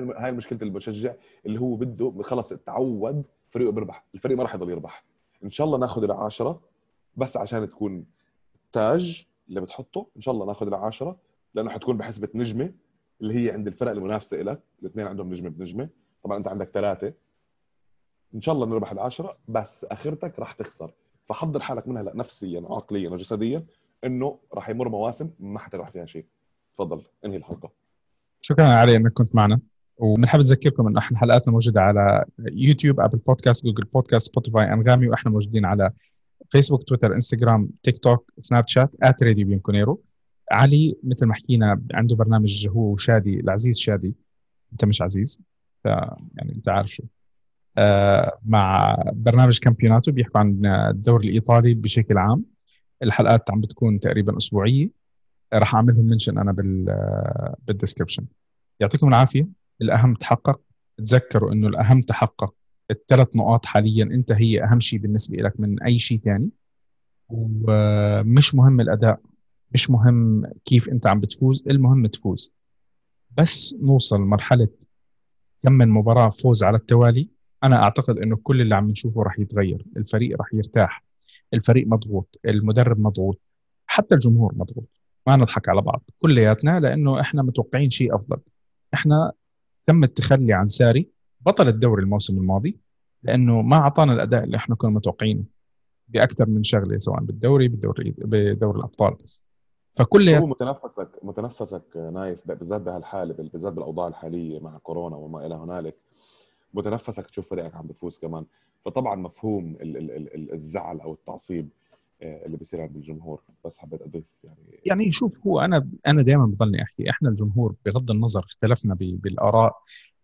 هاي مشكله المشجع اللي هو بده خلص تعود فريقه بيربح الفريق ما راح يضل يربح. إن شاء الله ناخذ العاشرة بس عشان تكون تاج اللي بتحطه إن شاء الله ناخذ العاشرة لأنه حتكون بحسبة نجمة. اللي هي عند الفرق المنافسة لك الاثنين عندهم نجمة بنجمة. طبعا أنت عندك ثلاثة. إن شاء الله نربح العاشرة بس آخرتك راح تخسر. فحضر حالك منها نفسيا وعقليا وجسديا إنه راح يمر مواسم ما حتربح فيها شيء. تفضل انهي الحلقة؟ شكرا علي إنك كنت معنا. وبنحب نذكركم إنه إحنا حلقاتنا موجودة على يوتيوب Apple Podcast Google Podcast Spotify أنغامي وإحنا موجودين على Facebook Twitter Instagram TikTok Snapchat at Radio Bianconero علي مثل ما حكينا عنده برنامج هو وشادي العزيز شادي. أنت مش عزيز يعني أنت عارف شو آه مع برنامج كامبيوناتو بيحكوا عن الدوري الإيطالي بشكل عام. الحلقات عم بتكون تقريبا أسبوعية. راح أعملهم mention أنا بال بال description يعطيكم العافية. الأهم تحقق. تذكروا إنه الأهم تحقق. الثلاث نقاط حاليا أنت هي أهم شيء بالنسبة لك من أي شيء ثاني ومش مهم الأداء. مش مهم كيف انت عم بتفوز المهم تفوز. بس نوصل مرحلة كم من مباراة فوز على التوالي أنا أعتقد إنه كل اللي عم نشوفه راح يتغير. الفريق راح يرتاح الفريق مضغوط المدرب مضغوط حتى الجمهور مضغوط. ما نضحك على بعض كلياتنا لأنه إحنا متوقعين شيء أفضل. إحنا تم التخلي عن ساري بطل الدوري الموسم الماضي لأنه ما أعطانا الأداء اللي إحنا كنا متوقعينه. بأكثر من شغلة سواء بالدوري بالدوري بدوري الأبطال. فكل هو متنفسك متنفسك نايف بالذات بهالحالة بالذات بالأوضاع الحالية مع كورونا وما إلى هنالك متنفسك تشوف فريقك عم بفوز كمان. فطبعا مفهوم الزعل أو التعصيب آه، اللي بيصير عند الجمهور. بس حبيت أضيف يعني يعني شوف هو أنا أنا دائما بضلني أحكي إحنا الجمهور بغض النظر اختلفنا بالآراء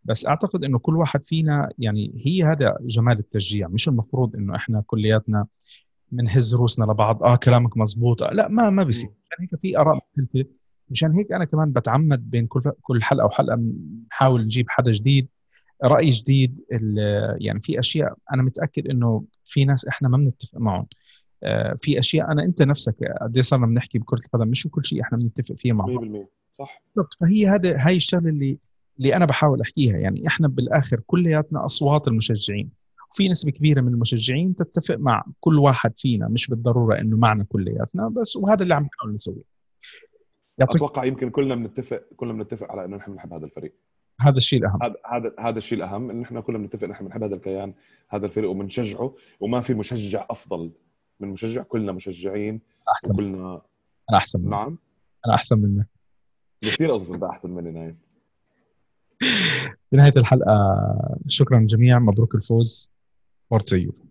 بس أعتقد إنه كل واحد فينا يعني هي هذا جمال التشجيع. مش المفروض إنه إحنا كلياتنا بنهز روسنا لبعض. آه كلامك مزبوط لا ما ما بيصير. عشان هيك في آراء مختلفة. مشان هيك أنا كمان بتعمد بين كل كل حلقة وحلقة نحاول نجيب حدا جديد رأي جديد. يعني في أشياء أنا متأكد إنه في ناس إحنا ما بنتفق معهم. آه، في أشياء أنا أنت نفسك قد إيه صرنا بنحكي بكرة القدم مش كل شيء إحنا بنتفق فيه مع بعض 100% صح. بالضبط. فهي هذا هاي الشغلة اللي اللي أنا بحاول أحكيها. يعني إحنا بالآخر كلياتنا أصوات المشجعين. في نسبة كبيرة من المشجعين تتفق مع كل واحد فينا مش بالضرورة إنه معنا كلياتنا بس وهذا اللي عم نحاول نسويه. يعطيك أتوقع يمكن كلنا بنتفق كلنا بنتفق على إنه نحن بنحب هذا الفريق. هذا الشيء الأهم. هذا هذا هذا الشيء الأهم انه نحن كلنا بنتفق نحن بنحب هذا الكيان هذا الفريق وبنشجعه وما في مشجع أفضل من مشجع. كلنا مشجعين أحسن. كلنا أنا أحسن منك. نعم. أنا أحسن منك. كثير قصص انت أحسن مني نايم. بنهاية الحلقة شكرا جميعا. مبروك الفوز. Forza Juve.